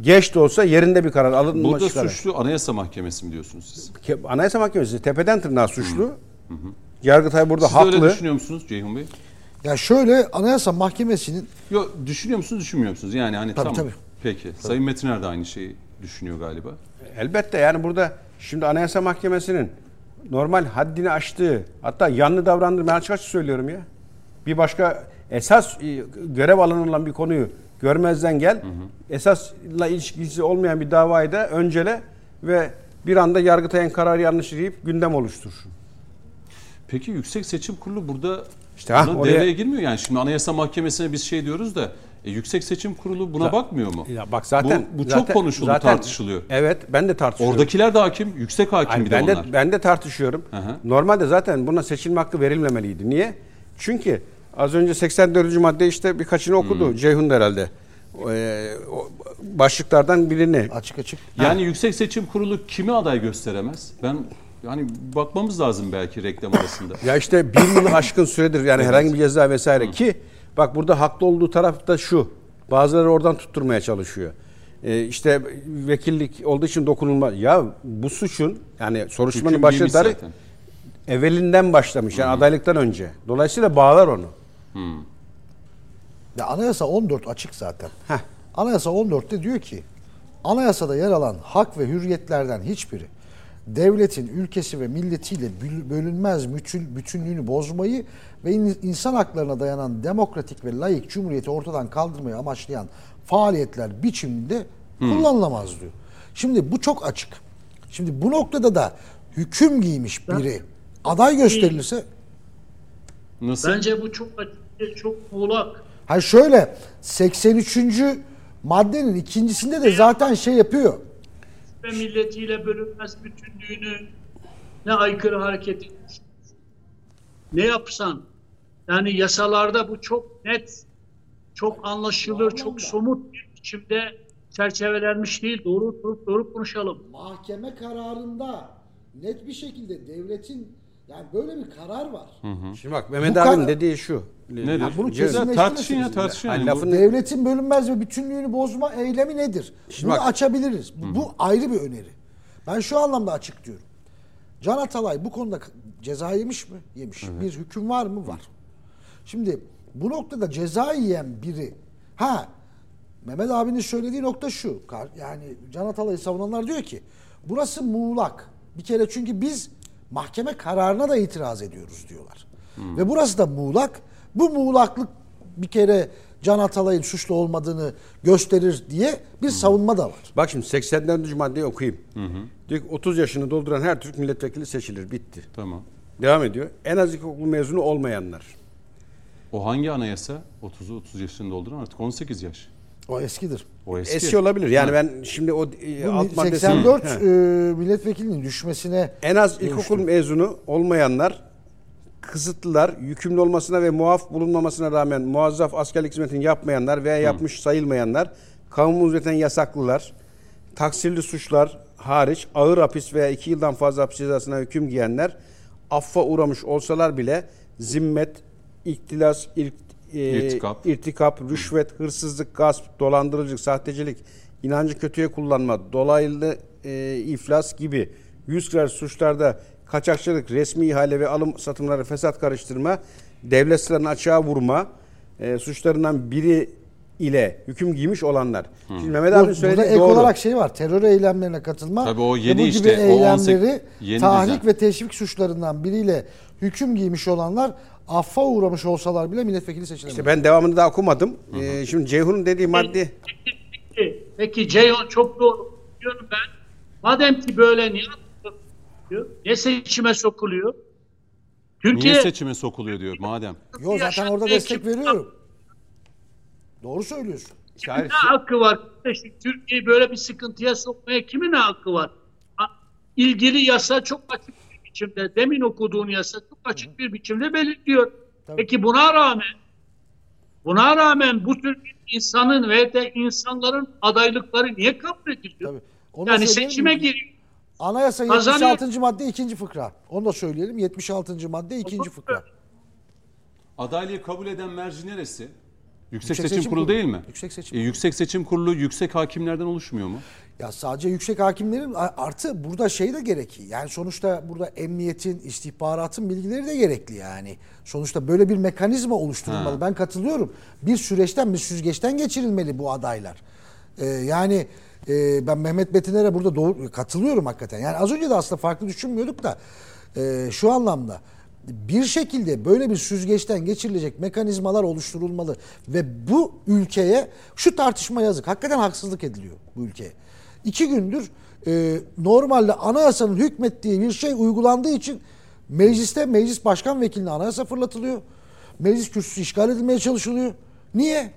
geç de olsa yerinde bir karar alınması Burada karar. suçlu Anayasa Mahkemesi mi diyorsunuz siz? Anayasa Mahkemesi tepeden tırnağa suçlu. Yargıtay burada Siz de öyle haklı. düşünüyor musunuz Ceyhun Bey? Ya şöyle Anayasa Mahkemesi'nin Yok düşünüyor musunuz düşünmüyor musunuz? Yani hani Tabii, tamam. tabii. Peki. Sayın Metiner de aynı şeyi düşünüyor galiba. Elbette yani burada şimdi Anayasa Mahkemesi'nin normal haddini aştığı hatta yanlı davrandığı ben açık açık söylüyorum ya. Bir başka esas e, görev alanı olan bir konuyu görmezden gel. Esasla ilişkisi olmayan bir davayı da öncele ve bir anda Yargıtay'ın kararı yanlış deyip gündem oluştur. Peki Yüksek Seçim Kurulu burada İşte ha, oraya- devreye girmiyor yani. Şimdi Anayasa Mahkemesi'ne biz şey diyoruz da e, Yüksek Seçim Kurulu buna Ya- bakmıyor mu? Ya bak zaten bu, bu zaten- çok konuşuldu, zaten- tartışılıyor. Evet ben de tartışıyorum. Oradakiler de hakim, yüksek hakim Hayır, bir de ben onlar. de ben de tartışıyorum. Hı hı. Normalde zaten buna seçilme hakkı verilmemeliydi. Niye? Çünkü az önce 84. madde işte birkaçını okudu Hmm. Ceyhun da herhalde. Ee, o başlıklardan birini. açık açık Yani Yüksek Seçim Kurulu kimi aday gösteremez? Ben yani bakmamız lazım belki reklam arasında. Ya işte bir yılı aşkın süredir yani herhangi bir ceza vesaire ki bak burada haklı olduğu taraf da şu. Bazıları oradan tutturmaya çalışıyor. Ee, işte vekillik olduğu için dokunulma. Ya bu suçun yani soruşturmanın başladığı tarih zaten. evvelinden başlamış. Yani adaylıktan önce. Dolayısıyla bağlar onu. Ya Anayasa 14 açık zaten. Heh. Anayasa 14'te diyor ki anayasada yer alan hak ve hürriyetlerden hiçbiri devletin ülkesi ve milletiyle bölünmez bütün, bütünlüğünü bozmayı ve in- insan haklarına dayanan demokratik ve layık cumhuriyeti ortadan kaldırmayı amaçlayan faaliyetler biçiminde kullanılamaz diyor. Şimdi bu çok açık. Şimdi bu noktada da hüküm giymiş biri aday gösterilirse Nasıl? Bence bu çok açık, çok muğlak. Ha şöyle 83. maddenin ikincisinde de zaten şey yapıyor. Ve milletiyle bölünmez bütünlüğünü ne aykırı hareket etmiş. Ne yapsan yani yasalarda bu çok net, çok anlaşılır, çok somut bir biçimde çerçevelenmiş değil. Doğru doğru, doğru konuşalım. Mahkeme kararında net bir şekilde devletin yani böyle bir karar var. Şimdi bak Mehmet Bu abinin dediği şu. Nedir? Ya bunu tartışın ya tartışın. Yani. Lafını- Devletin bölünmez ve bütünlüğünü bozma eylemi nedir? Şimdi Bunu bak- açabiliriz. Bu, bu ayrı bir öneri. Ben şu anlamda açık diyorum. Can Atalay bu konuda ceza yemiş mi? Yemiş. Bir hüküm var mı? Var. Şimdi bu noktada ceza yiyen biri ha Mehmet abinin söylediği nokta şu. Yani Can Atalay'ı savunanlar diyor ki burası muğlak. Bir kere çünkü biz mahkeme kararına da itiraz ediyoruz diyorlar. Ve burası da muğlak. Bu muğlaklık bir kere Can Atalay'ın suçlu olmadığını gösterir diye bir savunma da var. Bak şimdi 84. maddeyi okuyayım. Diyor ki 30 yaşını dolduran her Türk milletvekili seçilir. Bitti. Tamam. Devam ediyor. En az ilkokul mezunu olmayanlar. O hangi anayasa? 30'u 30 yaşını dolduran artık 18 yaş. O eskidir. O eski. Eski olabilir. Yani ben şimdi o e, Bu alt maddesini... 84 He. e, milletvekilinin düşmesine En az ilkokul dönüştü. mezunu olmayanlar kısıtlılar, yükümlü olmasına ve muaf bulunmamasına rağmen muazzaf askerlik hizmetini yapmayanlar veya yapmış sayılmayanlar, kamu hizmetinden yasaklılar, taksirli suçlar hariç ağır hapis veya iki yıldan fazla hapis cezasına hüküm giyenler, affa uğramış olsalar bile zimmet, iktilas, irk- e, İrtikap. irtikap, rüşvet, hırsızlık, gasp, dolandırıcılık, sahtecilik, inancı kötüye kullanma, dolaylı e, iflas gibi yüz kırar suçlarda kaçakçılık, resmi ihale ve alım satımları fesat karıştırma, devlet sırlarını açığa vurma e, suçlarından biri ile hüküm giymiş olanlar. Şimdi Mehmet abi burada söylediği ek doğru. olarak şey var. Terör eylemlerine katılma. Tabii o ve yeni bu işte, gibi o 18 eylemleri yeni tahrik düzen. ve teşvik suçlarından biriyle hüküm giymiş olanlar affa uğramış olsalar bile milletvekili seçilemez. İşte ben devamını daha okumadım. E, şimdi Ceyhun'un dediği madde Peki, peki, peki Ceyhun çok doğru diyorum ben. Madem ki böyle niye atılıyor? Niye seçime sokuluyor? Türkiye Niye seçime sokuluyor diyor madem. Yo zaten orada destek veriyorum. Doğru söylüyorsun. Hayır, ne hakkı var? İşte Türkiye'yi böyle bir sıkıntıya sokmaya kimin ne hakkı var? İlgili yasa çok açık biçimde, demin okuduğun yasa çok açık bir biçimde belirtiyor. Tabii. Peki buna rağmen, buna rağmen bu tür bir insanın ve de insanların adaylıkları niye kabul ediliyor? Tabii. Onu Yani seçime mi? giriyor. Anayasa Kazanıyor. 76. madde ikinci fıkra. Onu da söyleyelim. 76. madde ikinci fıkra. Adaylığı kabul eden merci neresi? Yüksek, Seçim, Kurulu değil mi? Yüksek Seçim E, yüksek Seçim Kurulu yüksek hakimlerden oluşmuyor mu? Ya sadece yüksek hakimlerin artı burada şey de gerekli. Yani sonuçta burada emniyetin, istihbaratın bilgileri de gerekli yani. Sonuçta böyle bir mekanizma oluşturulmalı. Ha. Ben katılıyorum. Bir süreçten, bir süzgeçten geçirilmeli bu adaylar. Ee, yani e, ben Mehmet Betiner'e burada doğru katılıyorum hakikaten. Yani az önce de aslında farklı düşünmüyorduk da e, şu anlamda bir şekilde böyle bir süzgeçten geçirilecek mekanizmalar oluşturulmalı ve bu ülkeye şu tartışma yazık. Hakikaten haksızlık ediliyor bu ülkeye. İki gündür e, normalde anayasanın hükmettiği bir şey uygulandığı için mecliste meclis başkan vekiline anayasa fırlatılıyor. Meclis kürsüsü işgal edilmeye çalışılıyor. Niye?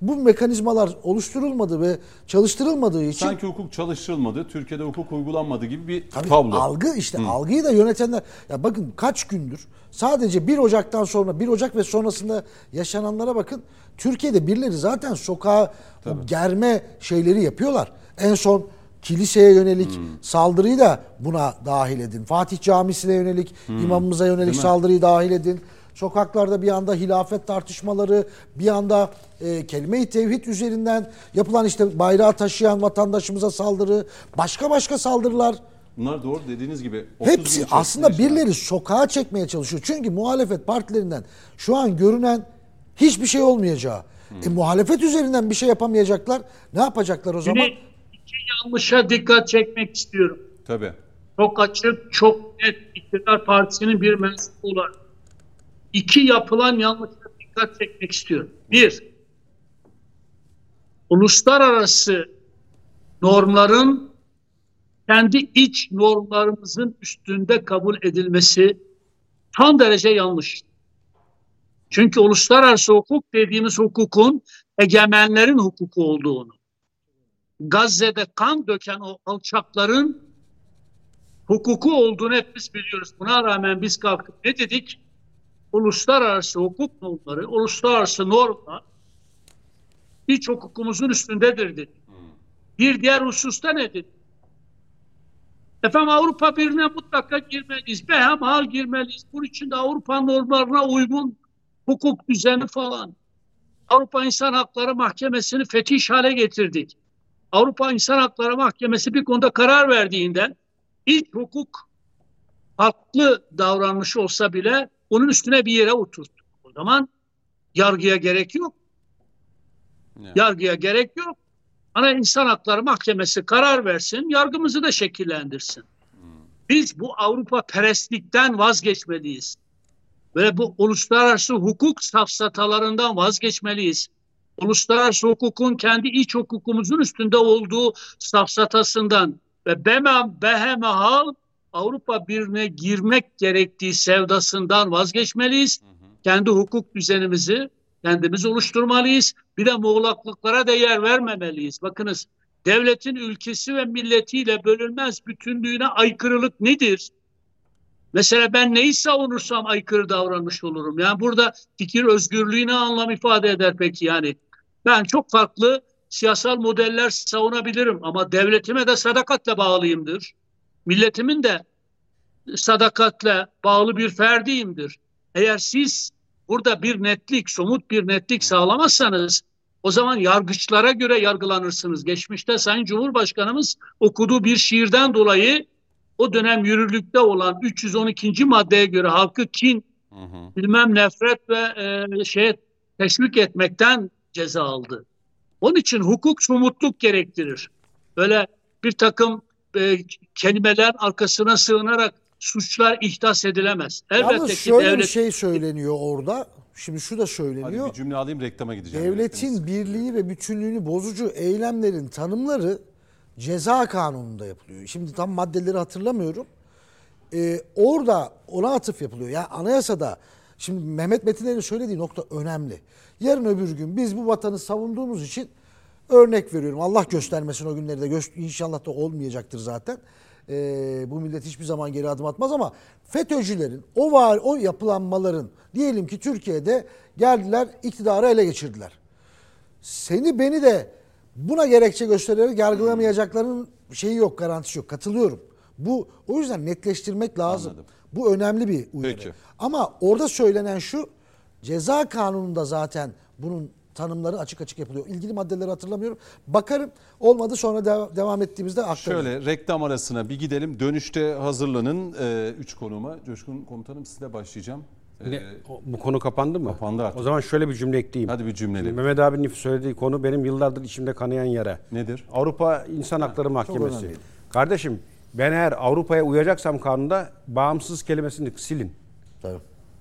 Bu mekanizmalar oluşturulmadı ve çalıştırılmadığı için Sanki hukuk çalıştırılmadı, Türkiye'de hukuk uygulanmadı gibi bir Tabii tablo. algı işte algıyı da yönetenler ya bakın kaç gündür sadece 1 Ocak'tan sonra 1 Ocak ve sonrasında yaşananlara bakın. Türkiye'de birileri zaten sokağa o germe şeyleri yapıyorlar. En son kiliseye yönelik saldırıyı da buna dahil edin. Fatih Camisi'ne yönelik, imamımıza yönelik saldırıyı dahil edin. Sokaklarda bir anda hilafet tartışmaları, bir anda e, kelime-i tevhid üzerinden yapılan işte bayrağı taşıyan vatandaşımıza saldırı, başka başka saldırılar. Bunlar doğru dediğiniz gibi. 30 gün Hepsi aslında birileri sokağa çekmeye çalışıyor. Çünkü muhalefet partilerinden şu an görünen hiçbir şey olmayacağı. E, muhalefet üzerinden bir şey yapamayacaklar. Ne yapacaklar o zaman? Şimdi yanlışa dikkat çekmek istiyorum. Tabii. Çok açık, çok net iktidar partisinin bir mensubu olarak. İki yapılan yanlışa dikkat çekmek istiyorum. Bir, uluslararası normların kendi iç normlarımızın üstünde kabul edilmesi son derece yanlış. Çünkü uluslararası hukuk dediğimiz hukukun egemenlerin hukuku olduğunu, Gazze'de kan döken o alçakların hukuku olduğunu hepimiz biliyoruz. Buna rağmen biz kalkıp ne dedik? Uluslararası hukuk normları, uluslararası normlar iç hukukumuzun üstündedir dedik. Bir diğer hususta ne dedik? Efendim Avrupa Birliği'ne mutlaka girmeliyiz. Behemhal girmeliyiz. Bunun için de Avrupa normlarına uygun hukuk düzeni falan. Avrupa İnsan Hakları Mahkemesi'ni fetiş hale getirdik. Avrupa İnsan Hakları Mahkemesi bir konuda karar verdiğinden ilk hukuk farklı davranmış olsa bile onun üstüne bir yere oturttuk. O zaman yargıya gerek yok. Yani. Yargıya gerek yok. Ana İnsan Hakları Mahkemesi karar versin, yargımızı da şekillendirsin. Biz bu Avrupa perestlikten vazgeçmeliyiz. Ve bu uluslararası hukuk safsatalarından vazgeçmeliyiz. Uluslararası hukukun kendi iç hukukumuzun üstünde olduğu safsatasından ve bemem behemehal Avrupa Birliği'ne girmek gerektiği sevdasından vazgeçmeliyiz. Kendi hukuk düzenimizi kendimiz oluşturmalıyız. Bir de muğlaklıklara da yer vermemeliyiz. Bakınız devletin ülkesi ve milletiyle bölünmez bütünlüğüne aykırılık nedir? Mesela ben neyi savunursam aykırı davranmış olurum. Yani burada fikir özgürlüğü ne anlam ifade eder peki yani? Ben çok farklı siyasal modeller savunabilirim ama devletime de sadakatle bağlıyımdır. Milletimin de sadakatle bağlı bir ferdiyimdir. Eğer siz burada bir netlik, somut bir netlik sağlamazsanız o zaman yargıçlara göre yargılanırsınız. Geçmişte Sayın Cumhurbaşkanımız okuduğu bir şiirden dolayı o dönem yürürlükte olan 312. maddeye göre halkı kin, Hı hı. bilmem nefret ve e, şeye teşvik etmekten ceza aldı. Onun için hukuk somutluk gerektirir. Böyle bir takım e, kelimeler arkasına sığınarak suçlar ihdas edilemez. Elbette Yalnız ki şöyle devlet bir şey söyleniyor orada. Şimdi şu da Hadi söyleniyor. bir cümle alayım reklama gideceğim. Devletin birliği ve bütünlüğünü bozucu eylemlerin tanımları ceza kanununda yapılıyor. Şimdi tam maddeleri hatırlamıyorum. Ee, orada ona atıf yapılıyor. Yani anayasada şimdi Mehmet Metiner'in söylediği nokta önemli. Yarın öbür gün biz bu vatanı savunduğumuz için örnek veriyorum. Allah göstermesin o günleri de inşallah da olmayacaktır zaten. Ee, bu millet hiçbir zaman geri adım atmaz ama FETÖ'cülerin o var o yapılanmaların diyelim ki Türkiye'de geldiler iktidarı ele geçirdiler seni beni de buna gerekçe göstererek yargılamayacaklarının şeyi yok, garantisi yok. Katılıyorum. Bu o yüzden netleştirmek lazım. Anladım. Bu önemli bir uyarı. Peki. Ama orada söylenen şu ceza kanununda zaten bunun tanımları açık açık yapılıyor. İlgili maddeleri hatırlamıyorum. Bakarım olmadı sonra de- devam ettiğimizde aktarırım. Şöyle reklam arasına bir gidelim. Dönüşte hazırlanın. Ee, üç konuma. Coşkun komutanım size başlayacağım. Ee, Ne, o- bu konu kapandı mı? Kapandı artık. O zaman şöyle bir cümle ekleyeyim. hadi bir cümleli. Mehmet abinin söylediği konu benim yıllardır içimde kanayan yara. Nedir? Avrupa İnsan Hakları Mahkemesi. önemli. Kardeşim ben eğer Avrupa'ya uyacaksam kanunda bağımsız kelimesini silin. Tabii.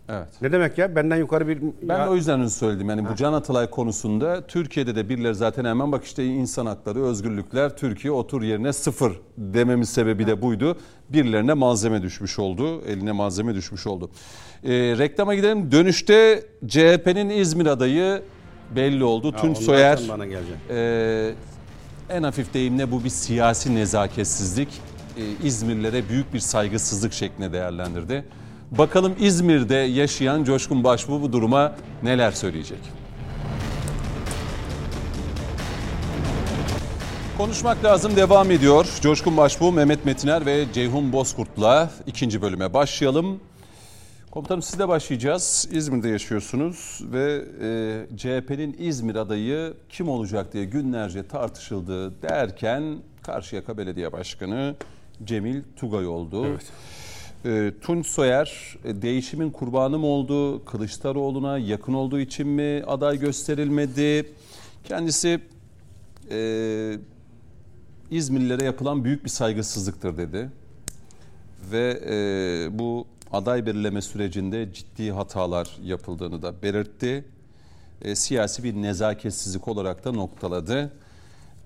Evet. Ne demek ya? Benden yukarı bir... Ben ya- de o yüzden onu söyledim. Yani bu Can Atalay konusunda Türkiye'de de birileri zaten hemen bak işte insan hakları, özgürlükler, Türkiye otur yerine sıfır dememin sebebi de buydu. Birilerine malzeme düşmüş oldu, eline malzeme düşmüş oldu. Ee, reklama gidelim. Dönüşte CHP'nin İzmir adayı belli oldu. Ha, Tunç Soyer bana gelecek. ee, en hafif deyimle bu bir siyasi nezaketsizlik. Ee, İzmirlilere büyük bir saygısızlık şeklinde değerlendirdi. Bakalım İzmir'de yaşayan Coşkun Başbuğ bu duruma neler söyleyecek? Konuşmak lazım devam ediyor. Coşkun Başbuğ, Mehmet Metiner ve Ceyhun Bozkurt'la ikinci bölüme başlayalım. Komutanım sizle başlayacağız. İzmir'de yaşıyorsunuz ve e, CHP'nin İzmir adayı kim olacak diye günlerce tartışıldı derken Karşıyaka Belediye Başkanı Cemil Tugay oldu. E, Tunç Soyer e, değişimin kurbanı mı oldu? Kılıçdaroğlu'na yakın olduğu için mi aday gösterilmedi? Kendisi e, İzmirlilere yapılan büyük bir saygısızlıktır dedi ve e, bu aday belirleme sürecinde ciddi hatalar yapıldığını da belirtti. E, siyasi bir nezaketsizlik olarak da noktaladı.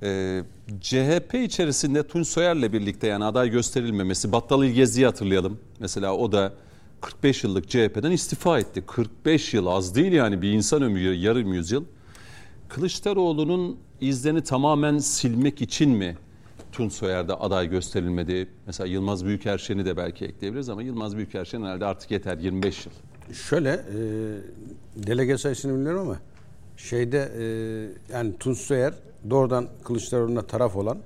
E, CHP içerisinde Tunç Soyer'le birlikte yani aday gösterilmemesi, Battal İlgezi'yi hatırlayalım. Mesela o da 45 yıllık CHP'den istifa etti. 45 yıl az değil yani bir insan ömrü yarım yüzyıl. Kılıçdaroğlu'nun izlerini tamamen silmek için mi Tunç Soyer'de aday gösterilmedi? Mesela Yılmaz Büyükerşen'i de belki ekleyebiliriz ama Yılmaz Büyükerşen herhalde artık yeter 25 yıl. Şöyle e, delege sayısını bilmiyorum ama şeyde e, yani Tunç Soyer doğrudan Kılıçdaroğlu'na taraf olan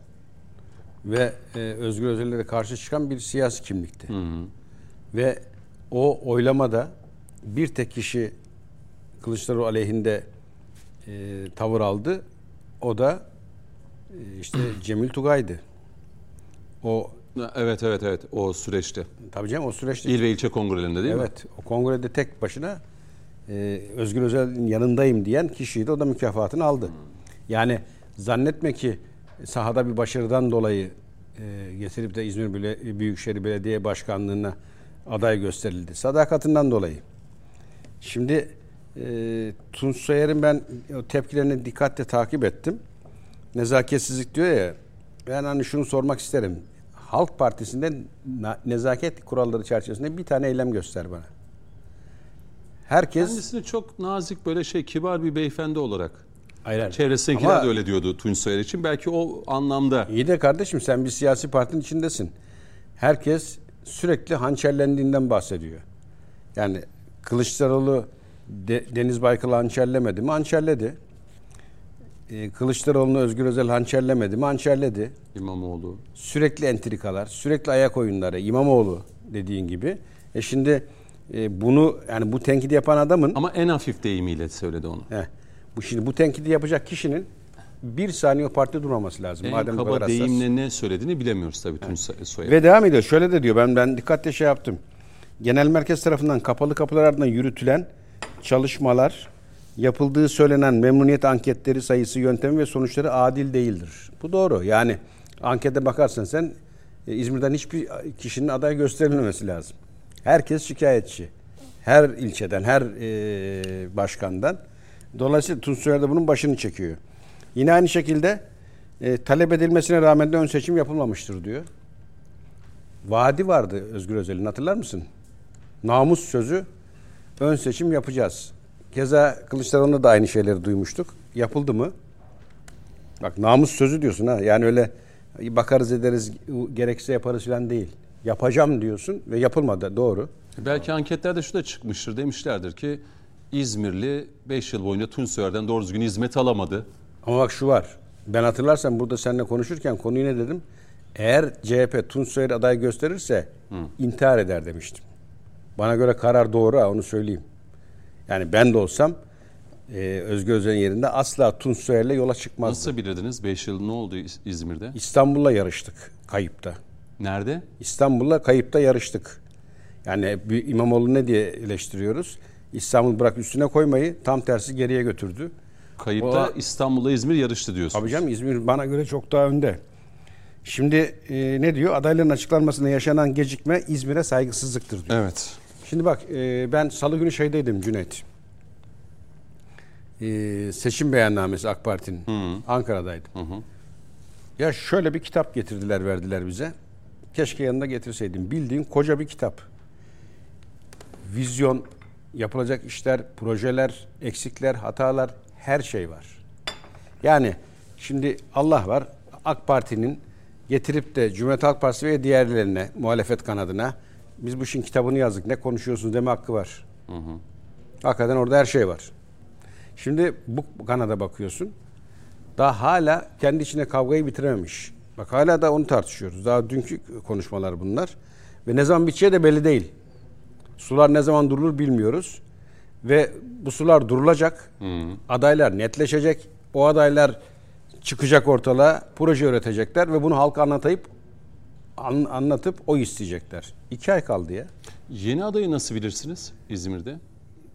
ve e, Özgür Özel'lere karşı çıkan bir siyasi kimlikti. Ve o oylamada bir tek kişi Kılıçdaroğlu aleyhinde e, tavır aldı. O da e, işte Cemil Tugay'dı. O Evet evet evet o süreçte. tabii canım o süreçte İl ve ilçe kongrelerinde değil mi? Evet, o kongrede tek başına e, Özgür Özel'in yanındayım diyen kişiydi. O da mükafatını aldı. Yani zannetme ki sahada bir başarıdan dolayı e, getirip de İzmir Büyükşehir Belediye Başkanlığı'na aday gösterildi. Sadakatinden dolayı. Şimdi e, Tunç Soyer'in ben tepkilerini dikkatle takip ettim. Nezaketsizlik diyor ya. Ben hani şunu sormak isterim. Halk Partisi'nde nezaket kuralları çerçevesinde bir tane eylem göster bana. Herkes Kendisini çok nazik böyle şey kibar bir beyefendi olarak. Hayır, hayır. Çevresindekiler Ama- de öyle diyordu Tunç Soyer için. Belki o anlamda. İyi de kardeşim sen bir siyasi partinin içindesin. Herkes sürekli hançerlendiğinden bahsediyor. Yani Kılıçdaroğlu De- Deniz Baykal'ı hançerlemedi mi? Hançerledi. Ee, Kılıçdaroğlu'nu Özgür Özel hançerlemedi mi? Hançerledi. İmamoğlu. Sürekli entrikalar, sürekli ayak oyunları, İmamoğlu dediğin gibi. E şimdi e, bunu yani bu tenkidi yapan adamın Ama en hafif deyimiyle söyledi onu. Heh. Bu şimdi bu tenkidi yapacak kişinin bir saniye o partide durmaması lazım. En Madem kadar kaba hassas. deyimle ne söylediğini bilemiyoruz tabii Tunç Soyer. Ve devam ediyor. Şöyle de diyor. Ben ben dikkatle şey yaptım. Genel merkez tarafından kapalı kapılar ardından yürütülen çalışmalar yapıldığı söylenen memnuniyet anketleri sayısı, yöntemi ve sonuçları adil değildir. Bu doğru. Yani ankete bakarsan sen e, İzmir'den hiçbir kişinin aday gösterilmemesi lazım. Herkes şikayetçi. Her ilçeden, her e, başkandan. Dolayısıyla Tunç Soyer de bunun başını çekiyor. Yine aynı şekilde e, talep edilmesine rağmen de ön seçim yapılmamıştır diyor. Vaadi vardı Özgür Özel'in hatırlar mısın? Namus sözü ön seçim yapacağız. Keza Kılıçdaroğlu'nda da aynı şeyleri duymuştuk. Yapıldı mı? Bak namus sözü diyorsun ha. Yani öyle bakarız ederiz gerekse yaparız falan değil. Yapacağım diyorsun ve yapılmadı. Doğru. Belki anketlerde şu da çıkmıştır. Demişlerdir ki İzmirli 5 yıl boyunca Tunç Soyer'den doğru düzgün hizmet alamadı. Ama bak şu var. Ben hatırlarsan burada seninle konuşurken konuyu ne dedim? Eğer CHP Tunç Soyer aday gösterirse intihar eder demiştim. Bana göre karar doğru ha onu söyleyeyim. Yani ben de olsam e, Özgür Özel'in yerinde asla Tunç Soyer'le yola çıkmazdı. Nasıl bilirdiniz? 5 yıl ne oldu İz- İzmir'de? İstanbul'la yarıştık kayıpta. Nerede? İstanbul'la kayıpta yarıştık. Yani bir İmamoğlu ne diye eleştiriyoruz? İstanbul bırak üstüne koymayı tam tersi geriye götürdü. Kayıpta O- İstanbul'la İzmir yarıştı diyorsunuz. Tabii canım İzmir bana göre çok daha önde. Şimdi e, ne diyor? Adayların açıklanmasında yaşanan gecikme İzmir'e saygısızlıktır diyor. Evet. Şimdi bak e, ben salı günü şeydeydim Cüneyt. E, seçim beyannamesi AK Parti'nin. Ankara'daydım. Ya şöyle bir kitap getirdiler verdiler bize. Keşke yanında getirseydim. Bildiğin koca bir kitap. Vizyon, yapılacak işler, projeler, eksikler, hatalar her şey var. Yani şimdi Allah var AK Parti'nin getirip de Cumhuriyet Halk Partisi ve diğerlerine muhalefet kanadına biz bu işin kitabını yazdık ne konuşuyorsunuz deme hakkı var. Hakikaten orada her şey var. Şimdi bu kanada bakıyorsun. Daha hala kendi içine kavgayı bitirememiş. Bak hala da onu tartışıyoruz. Daha dünkü konuşmalar bunlar. Ve ne zaman biteceği de belli değil. Sular ne zaman durulur bilmiyoruz. Ve bu sular durulacak. Adaylar netleşecek. O adaylar çıkacak ortalığa, proje üretecekler ve bunu halka anlatıp an- anlatıp o isteyecekler. İki ay kaldı ya. Yeni adayı nasıl bilirsiniz İzmir'de?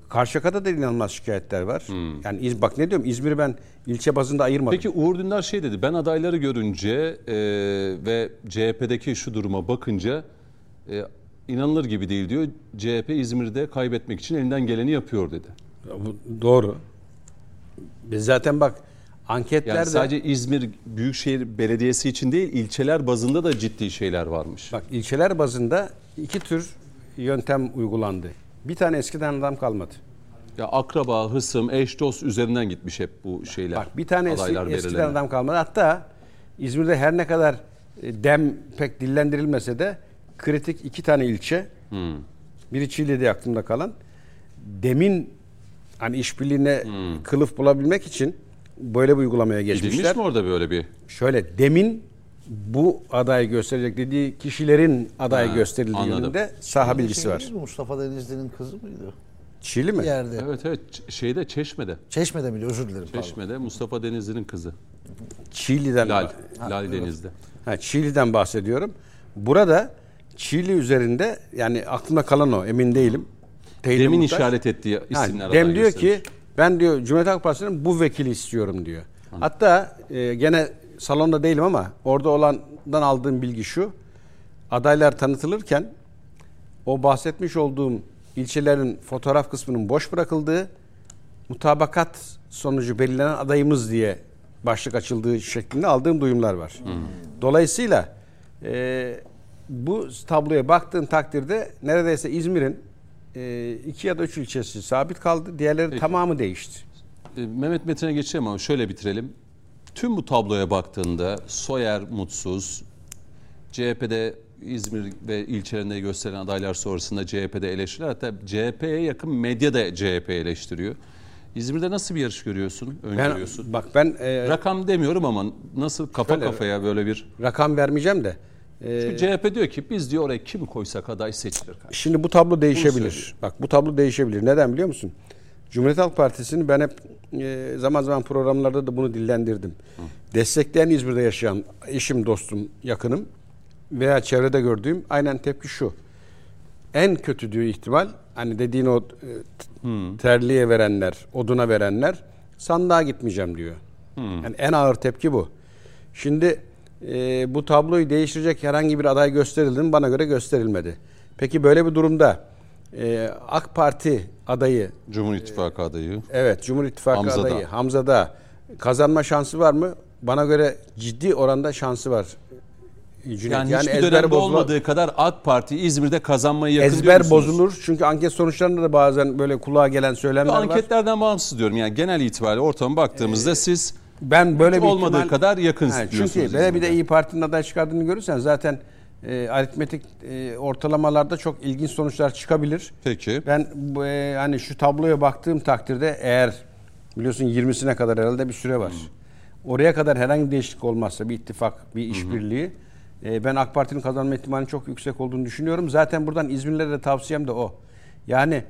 Karşıyaka'da da inanılmaz şikayetler var. Yani İz- bak ne diyorum İzmir'i ben ilçe bazında ayırmadım. Peki Uğur Dündar şey dedi. Ben adayları görünce e, ve CHP'deki şu duruma bakınca e, inanılır gibi değil diyor. CHP İzmir'de kaybetmek için elinden geleni yapıyor dedi. Bu doğru. Biz zaten bak anketlerde Yani sadece İzmir Büyükşehir Belediyesi için değil, ilçeler bazında da ciddi şeyler varmış. bak ilçeler bazında iki tür yöntem uygulandı. Bir tane eskiden adam kalmadı. Ya akraba, hısım, eş, dost üzerinden gitmiş hep bu şeyler. Bak bir tane eski, eskiden belirlenen. adam kalmadı. Hatta İzmir'de her ne kadar e, dem pek dillendirilmese de kritik iki tane ilçe. Hmm. Biri Çiğli'de aklımda kalan. Demin hani işbirliğine kılıf bulabilmek için böyle bir uygulamaya geçmişler. Gidilmiş mi orada böyle bir? Şöyle demin bu adayı gösterecek dediği kişilerin adayı Ha, gösterildiği anladım. yönünde saha bilgisi Şey var. mi? Mustafa Denizli'nin kızı mıydı? Çiğli mi? Bir yerde. Evet evet şeyde Çeşme'de. Çeşme'de miydi? Özür dilerim. pardon. Çeşme'de Mustafa Denizli'nin kızı. Çiğli'den Lal, Lal Denizli. Ha, Çiğli'den bahsediyorum. Burada Çiğli üzerinde yani aklımda kalan o emin değilim. Teyit Demin muhtaç. işaret ettiği Ha, isimler Dem aday diyor ki göstermiş. ben diyor Cumhuriyet Halk Partisi'nin bu vekili istiyorum diyor. Hatta e, gene salonda değilim ama orada olandan aldığım bilgi şu. Adaylar tanıtılırken o bahsetmiş olduğum ilçelerin fotoğraf kısmının boş bırakıldığı mutabakat sonucu belirlenen adayımız diye başlık açıldığı şeklinde aldığım duyumlar var. Dolayısıyla e, bu tabloya baktığın takdirde neredeyse İzmir'in e, iki ya da üç ilçesi sabit kaldı. Diğerleri tamamı değişti. E, Mehmet Metin'e geçelim ama şöyle bitirelim. Tüm bu tabloya baktığında Soyer mutsuz, CHP'de İzmir ve ilçelerinde gösteren adaylar sonrasında CHP'de eleştiriler. Hatta CHP'ye yakın medya da CHP eleştiriyor. İzmir'de nasıl bir yarış görüyorsun, Ben, öngörüyorsun? bak ben e, Rakam demiyorum ama nasıl kafa Şöyle- kafaya böyle bir... rakam vermeyeceğim de. e, Çünkü CHP diyor ki biz diyor oraya kimi koysak aday seçilir. kardeşim. Şimdi bu tablo değişebilir. Bak bu tablo değişebilir. Neden biliyor musun? Cumhuriyet Halk Partisi'ni ben hep e, zaman zaman programlarda da bunu dillendirdim. Destekleyen İzmir'de yaşayan eşim, dostum, yakınım veya çevrede gördüğüm aynen tepki şu. En kötü diyor ihtimal hani dediğin o e, t- terliğe verenler, oduna verenler sandığa gitmeyeceğim diyor. Yani en ağır tepki bu. Şimdi e, bu tabloyu değiştirecek herhangi bir aday gösterildi mi? Bana göre gösterilmedi. Peki böyle bir durumda e, AK Parti adayı, Cumhur İttifakı adayı. evet Cumhur İttifakı Hamza'da. adayı Hamza'da kazanma şansı var mı? Bana göre ciddi oranda şansı var. Cüneyt. Yani, hiçbir ezber dönemde bozula- olmadığı kadar AK Parti İzmir'de kazanmaya yakın diyor ezber bozulur. Çünkü anket sonuçlarında da bazen böyle kulağa gelen söylemler Bu var. anketlerden bağımsız diyorum. Yani genel itibariyle ortama baktığımızda siz Ben böyle bir olmadığı ihtimal- kadar yakın diyorsunuz. Çünkü böyle bir de. İyi Parti'nin aday çıkardığını görürsen zaten e, aritmetik e, ortalamalarda çok ilginç sonuçlar çıkabilir. Peki. Ben e, hani şu tabloya baktığım takdirde eğer biliyorsun 20'sine kadar herhalde bir süre var. Oraya kadar herhangi bir değişiklik olmazsa bir ittifak, bir işbirliği e, ben AK Parti'nin kazanma ihtimalinin çok yüksek olduğunu düşünüyorum. Zaten buradan İzmirlilere de tavsiyem de o. Yani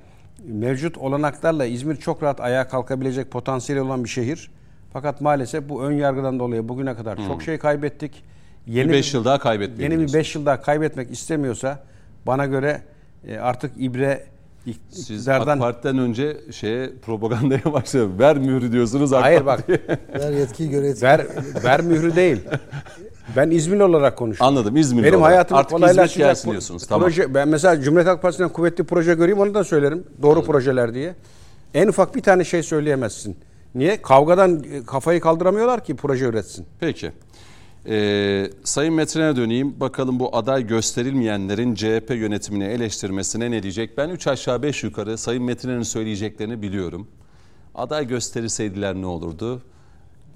mevcut olanaklarla İzmir çok rahat ayağa kalkabilecek potansiyeli olan bir şehir. Fakat maalesef bu ön yargıdan dolayı bugüne kadar hmm. çok şey kaybettik. Yeni bir 5 yıl daha kaybetmeyi Yeni bir 5 yıl daha kaybetmek istemiyorsa bana göre e, artık ibre siz AK Parti'den önce şeye propagandaya başladı. Ver mührü diyorsunuz AK Hayır bak. ver yetkiyi göre yetkiyi. Ver, ver mührü değil. Ben İzmir olarak konuşuyorum. Anladım İzmir Benim olarak. hayatım Artık kolaylaşacak. diyorsunuz. Proje, tamam. Ben mesela Cumhuriyet Halk Partisi'nden kuvvetli proje göreyim onu da söylerim. Doğru projeler diye. En ufak bir tane şey söyleyemezsin. Niye? Kavgadan e, kafayı kaldıramıyorlar ki proje üretsin. Peki. Ee, Sayın Metren'e döneyim. Bakalım bu aday gösterilmeyenlerin CHP yönetimini eleştirmesine ne diyecek? Ben 3 aşağı 5 yukarı Sayın Metren'in söyleyeceklerini biliyorum. Aday gösterilseydiler ne olurdu?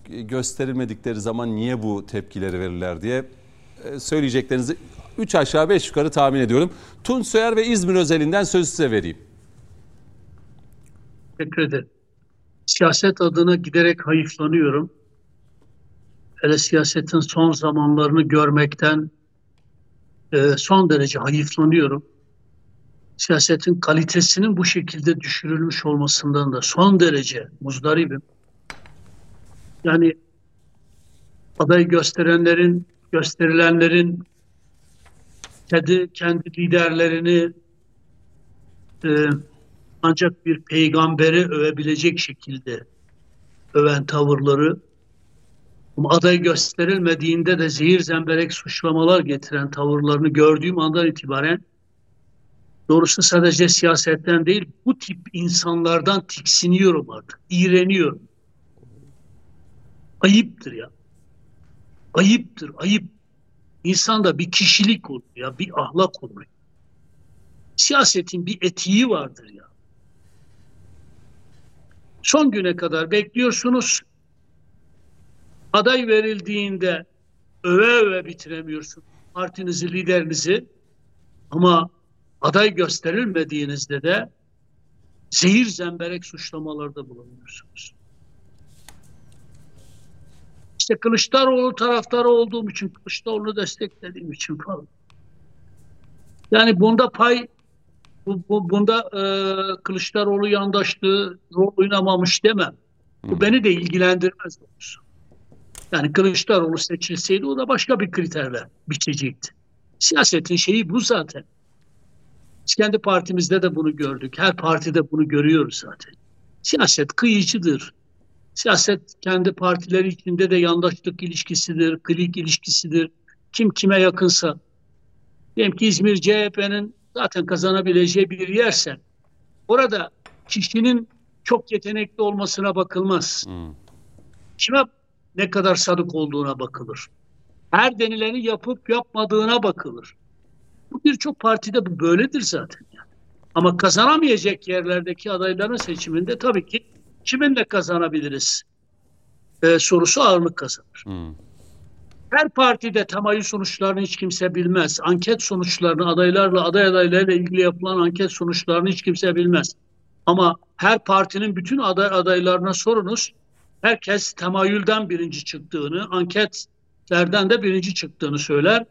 Gösterilmedikleri zaman niye bu tepkileri verirler diye e, söyleyeceklerinizi 3 aşağı 5 yukarı tahmin ediyorum. Tunç Soyer ve İzmir özelinden söz size vereyim. Teşekkür ederim. Siyaset adına giderek hayıflanıyorum hele siyasetin son zamanlarını görmekten e, son derece hayıflanıyorum. Siyasetin kalitesinin bu şekilde düşürülmüş olmasından da son derece muzdaribim. Yani aday gösterenlerin, gösterilenlerin kendi, kendi liderlerini e, ancak bir peygamberi övebilecek şekilde öven tavırları aday gösterilmediğinde de zehir zemberek suçlamalar getiren tavırlarını gördüğüm andan itibaren doğrusu sadece siyasetten değil bu tip insanlardan tiksiniyorum artık. İğreniyorum. Ayıptır ya. Ayıptır, ayıp. İnsanda bir kişilik olur ya, bir ahlak olur. Siyasetin bir etiği vardır ya. Son güne kadar bekliyorsunuz, aday verildiğinde öve öve bitiremiyorsun partinizi, liderinizi ama aday gösterilmediğinizde de zehir zemberek suçlamalarda bulunuyorsunuz. İşte Kılıçdaroğlu taraftarı olduğum için, Kılıçdaroğlu'nu desteklediğim için falan. Yani bunda pay, bu, bu, bunda e, Kılıçdaroğlu yandaşlığı rol oynamamış demem. Bu beni de ilgilendirmez doğrusu. Yani Kılıçdaroğlu seçilseydi o da başka bir kriterle biçecekti. Siyasetin şeyi bu zaten. Biz kendi partimizde de bunu gördük. Her partide bunu görüyoruz zaten. Siyaset kıyıcıdır. Siyaset kendi partileri içinde de yandaşlık ilişkisidir, klik ilişkisidir. Kim kime yakınsa. Diyelim ki İzmir CHP'nin zaten kazanabileceği bir yerse orada kişinin çok yetenekli olmasına bakılmaz. Hmm. Kime ne kadar sadık olduğuna bakılır. Her denileni yapıp yapmadığına bakılır. Bu birçok partide bu böyledir zaten. Yani. Ama kazanamayacak yerlerdeki adayların seçiminde tabii ki kiminle kazanabiliriz ee, sorusu ağırlık kazanır. Hmm. Her partide temayül sonuçlarını hiç kimse bilmez. Anket sonuçlarını adaylarla, aday adaylarıyla ilgili yapılan anket sonuçlarını hiç kimse bilmez. Ama her partinin bütün aday adaylarına sorunuz herkes temayülden birinci çıktığını, anketlerden de birinci çıktığını söyler.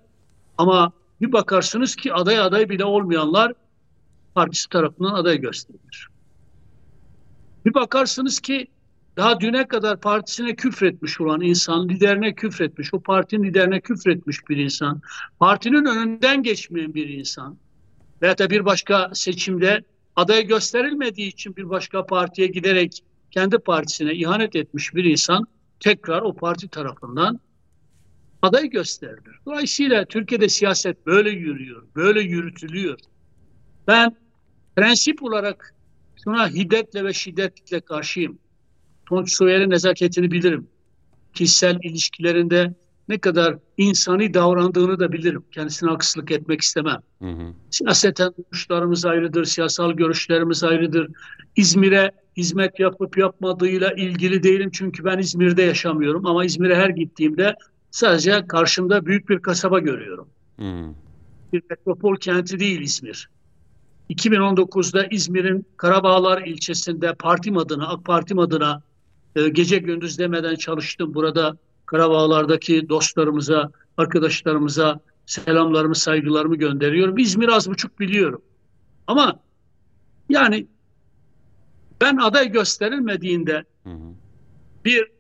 Ama bir bakarsınız ki aday aday bile olmayanlar partisi tarafından aday gösterilir. Bir bakarsınız ki daha düne kadar partisine küfretmiş olan insan, liderine küfretmiş, o partinin liderine küfretmiş bir insan, partinin önünden geçmeyen bir insan veya da bir başka seçimde aday gösterilmediği için bir başka partiye giderek kendi partisine ihanet etmiş bir insan tekrar o parti tarafından aday gösterilir. Dolayısıyla Türkiye'de siyaset böyle yürüyor, böyle yürütülüyor. Ben prensip olarak şuna hiddetle ve şiddetle karşıyım. Soyer'in nezaketini bilirim. Kişisel ilişkilerinde ne kadar insani davrandığını da bilirim. Kendisine haksızlık etmek istemem. Hı hı. Siyaseten görüşlerimiz ayrıdır, siyasal görüşlerimiz ayrıdır. İzmir'e hizmet yapıp yapmadığıyla ilgili değilim çünkü ben İzmir'de yaşamıyorum ama İzmir'e her gittiğimde sadece karşımda büyük bir kasaba görüyorum. Hmm. Bir metropol kenti değil İzmir. 2019'da İzmir'in Karabağlar ilçesinde partim adına, AK Partim adına e, gece gündüz demeden çalıştım. Burada Karabağlar'daki dostlarımıza, arkadaşlarımıza selamlarımı, saygılarımı gönderiyorum. İzmir az buçuk biliyorum. Ama yani Ben aday gösterilmediğinde bir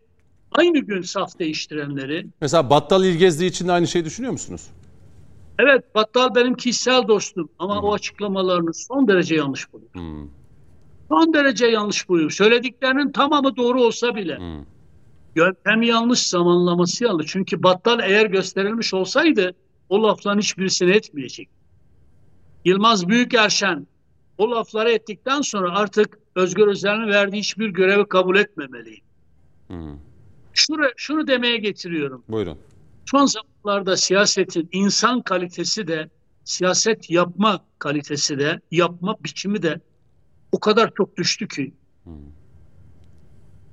aynı gün saf değiştirenleri Mesela Battal İlgezdi için de aynı şeyi düşünüyor musunuz? evet Battal benim kişisel dostum ama o açıklamalarını son derece yanlış buluyorum. Son derece yanlış buluyorum. Söylediklerinin tamamı doğru olsa bile yöntem yanlış, zamanlaması yanlış. Çünkü Battal eğer gösterilmiş olsaydı o lafların hiçbirisini etmeyecek. Yılmaz Büyükerşen o lafları ettikten sonra artık Özgür Özel'in verdiği hiçbir görevi kabul etmemeliyim. Şunu, şunu demeye getiriyorum. Buyurun. Son zamanlarda siyasetin insan kalitesi de, siyaset yapma kalitesi de, yapma biçimi de o kadar çok düştü ki.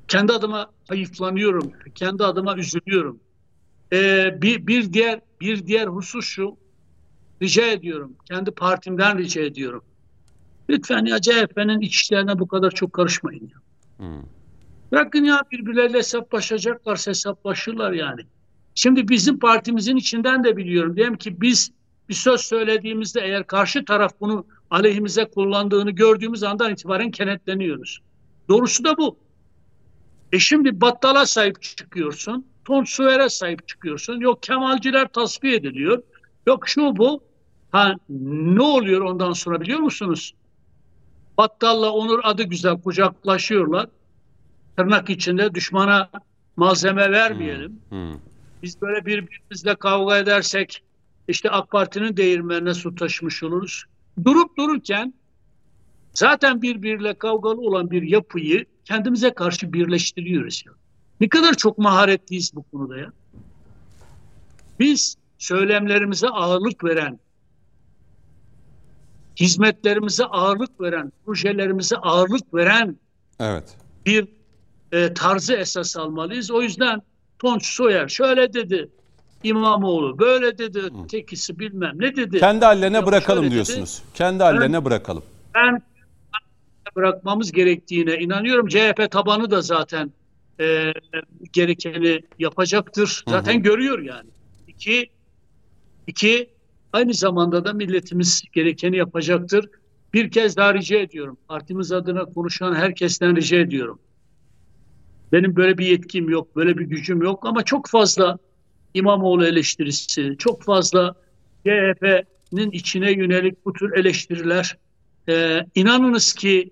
Kendi adıma hayıflanıyorum, kendi adıma üzülüyorum. Ee, bir, bir diğer bir diğer husus şu, rica ediyorum, kendi partimden rica ediyorum. Lütfen ya CHP'nin iç işlerine bu kadar çok karışmayın. Ya. Bırakın ya birbirleriyle hesaplaşacaklarsa hesaplaşırlar yani. Şimdi bizim partimizin içinden de biliyorum. Diyelim ki biz bir söz söylediğimizde eğer karşı taraf bunu aleyhimize kullandığını gördüğümüz andan itibaren kenetleniyoruz. Doğrusu da bu. E şimdi battala sahip çıkıyorsun. Tonsuer'e sahip çıkıyorsun. Yok Kemalciler tasfiye ediliyor. Yok şu bu. Ha ne oluyor ondan sonra biliyor musunuz? Battalla Onur adı güzel kucaklaşıyorlar. Tırnak içinde düşmana malzeme vermeyelim. Biz böyle birbirimizle kavga edersek işte AK Parti'nin değirmenine su taşımış oluruz. Durup dururken zaten birbiriyle kavgalı olan bir yapıyı kendimize karşı birleştiriyoruz. Ya. Ne kadar çok maharetliyiz bu konuda ya. Biz söylemlerimize ağırlık veren, hizmetlerimize ağırlık veren, projelerimize ağırlık veren Evet. bir e, tarzı esas almalıyız. O yüzden Tonç Soyer şöyle dedi, İmamoğlu böyle dedi, tekisi bilmem ne dedi. Kendi hallerine Ya bırakalım diyorsunuz. Kendi hallerine bırakalım. Ben bırakmamız gerektiğine inanıyorum. CHP tabanı da zaten e, gerekeni yapacaktır. Zaten görüyor yani. İki, iki aynı zamanda da milletimiz gerekeni yapacaktır. Bir kez daha rica ediyorum. Partimiz adına konuşan herkesten rica ediyorum. Benim böyle bir yetkim yok, böyle bir gücüm yok ama çok fazla İmamoğlu eleştirisi, çok fazla CHP'nin içine yönelik bu tür eleştiriler. Ee, inanınız ki,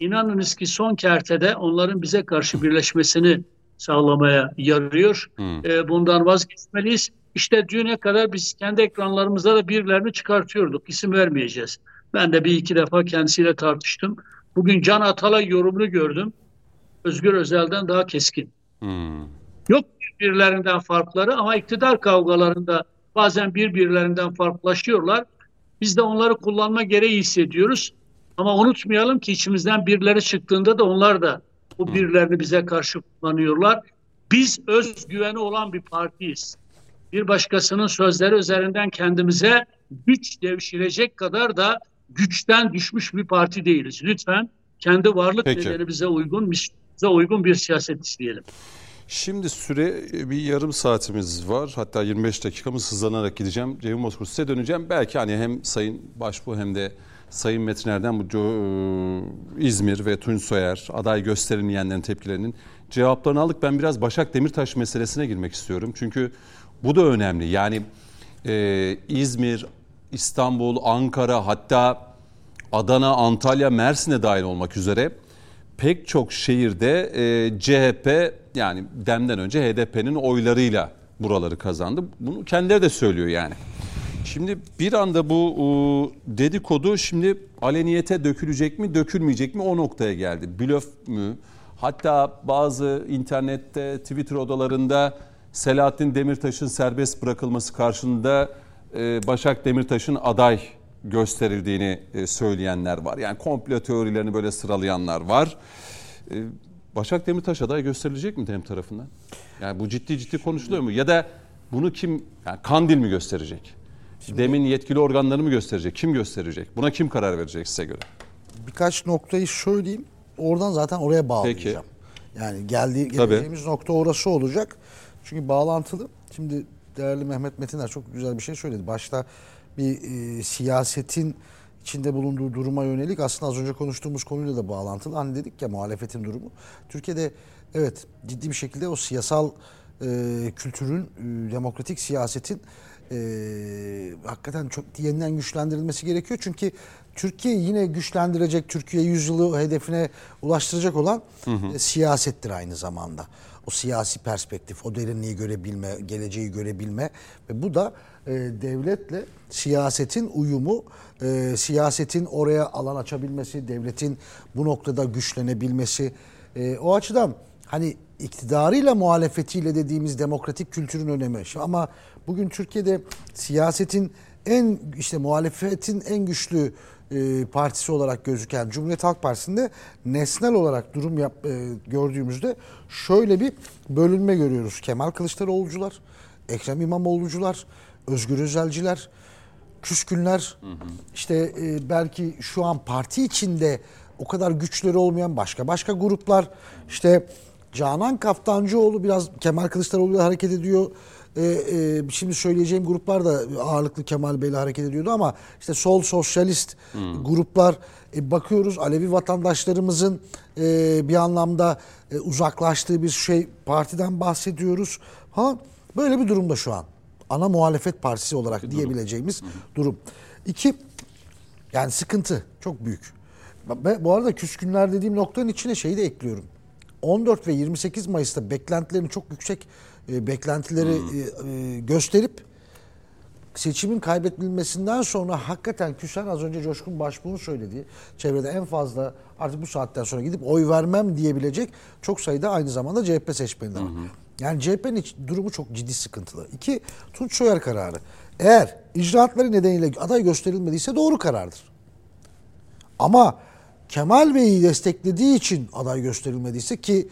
inanınız ki son kertede onların bize karşı birleşmesini sağlamaya yarıyor. Ee, bundan vazgeçmeliyiz. İşte düne kadar biz kendi ekranlarımızda da birilerini çıkartıyorduk. İsim vermeyeceğiz. Ben de bir iki defa kendisiyle tartıştım. Bugün Can Atalay yorumunu gördüm. Özgür Özel'den daha keskin. Yok birbirlerinden farkları ama iktidar kavgalarında bazen birbirlerinden farklılaşıyorlar. Biz de onları kullanma gereği hissediyoruz. Ama unutmayalım ki içimizden birileri çıktığında da onlar da bu birilerini bize karşı kullanıyorlar. Biz özgüveni olan bir partiyiz. Bir başkasının sözleri üzerinden kendimize güç devşirecek kadar da güçten düşmüş bir parti değiliz. Lütfen kendi varlık Peki. nedenimize uygun, bize uygun bir siyaset isteyelim. Şimdi süre e, bir yarım saatimiz var. Hatta 25 dakikamız hızlanarak gideceğim. Ceyhun Bozkurt size döneceğim. Belki hani hem Sayın Başbuğ hem de Sayın Metiner'den bu Co- İzmir ve Tunç Soyer aday gösterilmeyenlerin tepkilerinin cevaplarını aldık. Ben biraz Başak Demirtaş meselesine girmek istiyorum. Çünkü bu da önemli. Yani e, İzmir, İstanbul, Ankara hatta Adana, Antalya, Mersin'e dahil olmak üzere pek çok şehirde e, CHP yani demden önce HDP'nin oylarıyla buraları kazandı. Bunu kendileri de söylüyor yani. Şimdi bir anda bu dedikodu şimdi aleniyete dökülecek mi dökülmeyecek mi o noktaya geldi. Blöf mü? Hatta bazı internette Twitter odalarında Selahattin Demirtaş'ın serbest bırakılması karşılığında e, Başak Demirtaş'ın aday gösterildiğini e, söyleyenler var. Yani komplo teorilerini böyle sıralayanlar var. E, Başak Demirtaş aday gösterilecek mi DEM tarafından? Yani bu ciddi ciddi konuşuluyor mu? Ya da bunu kim, yani Kandil mi gösterecek? DEM'in yetkili organları mı gösterecek? Kim gösterecek? Buna kim karar verecek size göre? Birkaç noktayı söyleyeyim. Oradan zaten oraya bağlayacağım. Yani geldiği Tabii. geleceğimiz nokta orası olacak. Çünkü bağlantılı. Şimdi değerli Mehmet Metiner çok güzel bir şey söyledi. Başta bir e, siyasetin içinde bulunduğu duruma yönelik aslında az önce konuştuğumuz konuyla da bağlantılı. Hani dedik ya muhalefetin durumu. Türkiye'de evet ciddi bir şekilde o siyasal e, kültürün, e, demokratik siyasetin e, hakikaten çok yeniden güçlendirilmesi gerekiyor. Çünkü Türkiye yine güçlendirecek, Türkiye yüzyılı hedefine ulaştıracak olan e, siyasettir aynı zamanda. O siyasi perspektif, o derinliği görebilme, geleceği görebilme ve bu da e, devletle siyasetin uyumu, e, siyasetin oraya alan açabilmesi, devletin bu noktada güçlenebilmesi. E, o açıdan hani iktidarıyla muhalefetiyle dediğimiz demokratik kültürün önemi. Şimdi Ama bugün Türkiye'de siyasetin en işte muhalefetin en güçlü e, partisi olarak gözüken Cumhuriyet Halk Partisi'nde nesnel olarak durum yap, e, gördüğümüzde şöyle bir bölünme görüyoruz. Kemal Kılıçdaroğlu'cular, Ekrem İmamoğlu'cular, Özgür Özelciler, küskünler, işte e, belki şu an parti içinde o kadar güçleri olmayan başka başka gruplar, işte Canan Kaftancıoğlu biraz Kemal Kılıçdaroğlu'yla hareket ediyor. E, e, şimdi söyleyeceğim gruplar da ağırlıklı Kemal Bey'le hareket ediyordu ama işte sol sosyalist gruplar e, bakıyoruz Alevi vatandaşlarımızın e, bir anlamda e, uzaklaştığı bir şey partiden bahsediyoruz. Ha böyle bir durumda şu an. Ana muhalefet partisi olarak diyebileceğimiz durum. İki yani sıkıntı çok büyük. Ve bu arada küskünler dediğim noktanın içine şeyi de ekliyorum. 14 ve 28 Mayıs'ta beklentilerini çok yüksek e, beklentileri e, e, gösterip seçimin kaybedilmesinden sonra hakikaten küsen az önce Coşkun Başbuğ'un söylediği çevrede en fazla artık bu saatten sonra gidip oy vermem diyebilecek çok sayıda aynı zamanda CHP seçmeni de var. Yani CHP'nin durumu çok ciddi sıkıntılı. İki, Tunç Soyer kararı. Eğer icraatları nedeniyle aday gösterilmediyse doğru karardır. Ama Kemal Bey'i desteklediği için aday gösterilmediyse ki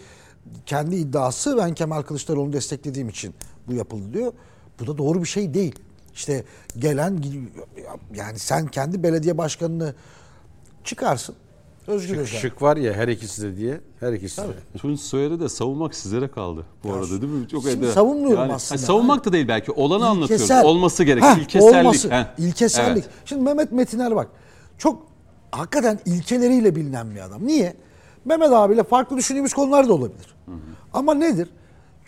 kendi iddiası ben Kemal Kılıçdaroğlu'nu desteklediğim için bu yapıldı diyor. Bu da doğru bir şey değil. İşte gelen yani sen kendi belediye başkanını çıkarsın. Özgür Özel. Şık var ya her ikisi de diye. Her ikisi de. Tunç Soyer'i de savunmak sizlere kaldı bu arada değil mi? Çok şimdi ede- savunmuyorum aslında. hani savunmak da değil belki. Olanı anlatıyoruz. İlkesel. Olması gerek. Heh, İlkesellik. olması. Heh. İlkesellik. Evet. Şimdi Mehmet Metiner bak. Çok hakikaten ilkeleriyle bilinen bir adam. Niye? Mehmet abiyle farklı düşündüğümüz konular da olabilir. Ama nedir?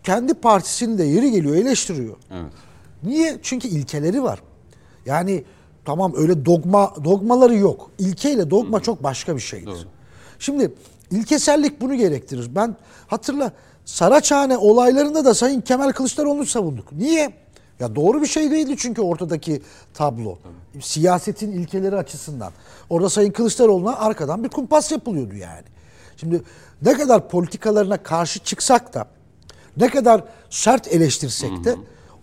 Kendi partisini de yeri geliyor eleştiriyor. Evet. Niye? Çünkü ilkeleri var. Yani tamam öyle dogma dogmaları yok. İlke ile dogma çok başka bir şeydir. Şimdi ilkesellik bunu gerektirir. Ben hatırla Saraçhane olaylarında da Sayın Kemal Kılıçdaroğlu'nu savunduk. Niye? Ya doğru bir şey değildi çünkü ortadaki tablo. Siyasetin ilkeleri açısından. Orada Sayın Kılıçdaroğlu'na arkadan bir kumpas yapılıyordu yani. Şimdi ne kadar politikalarına karşı çıksak da ne kadar sert eleştirsek de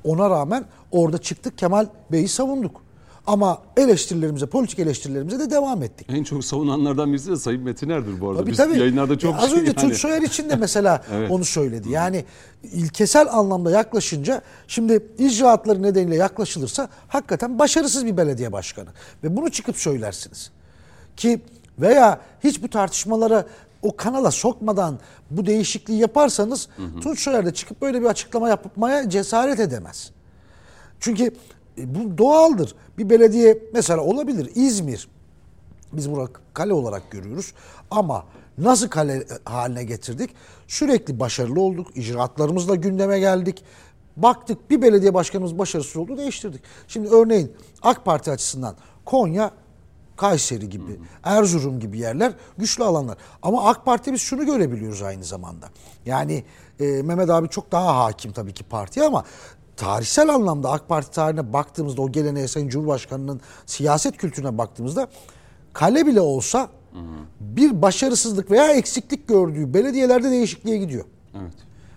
ona rağmen orada çıktık Kemal Bey'i savunduk. Ama eleştirilerimize, politik eleştirilerimize de devam ettik. En çok savunanlardan birisi de Sayın Metiner'dir bu arada. Tabii Biz tabii. yayınlarda çok E, az şey önce yani- Tunç Soyer için de mesela Evet. onu söyledi. Yani ilkesel anlamda yaklaşınca şimdi icraatları nedeniyle yaklaşılırsa hakikaten başarısız bir belediye başkanı. Ve bunu çıkıp söylersiniz. Ki veya hiç bu tartışmalara o kanala sokmadan bu değişikliği yaparsanız Tunç Soyer de çıkıp böyle bir açıklama yapmaya cesaret edemez. Çünkü e, bu doğaldır. Bir belediye mesela olabilir İzmir. Biz bunu kale olarak görüyoruz. Ama nasıl kale e, haline getirdik? Sürekli başarılı olduk. İcraatlarımızla gündeme geldik. Baktık bir belediye başkanımız başarısız oldu değiştirdik. Şimdi örneğin AK Parti açısından Konya, Kayseri gibi, Erzurum gibi yerler güçlü alanlar. Ama AK Parti biz şunu görebiliyoruz aynı zamanda. Yani e, Mehmet abi çok daha hakim tabii ki partiye ama tarihsel anlamda AK Parti tarihine baktığımızda o geleneğe Sayın Cumhurbaşkanı'nın siyaset kültürüne baktığımızda kale bile olsa bir başarısızlık veya eksiklik gördüğü belediyelerde değişikliğe gidiyor. Evet.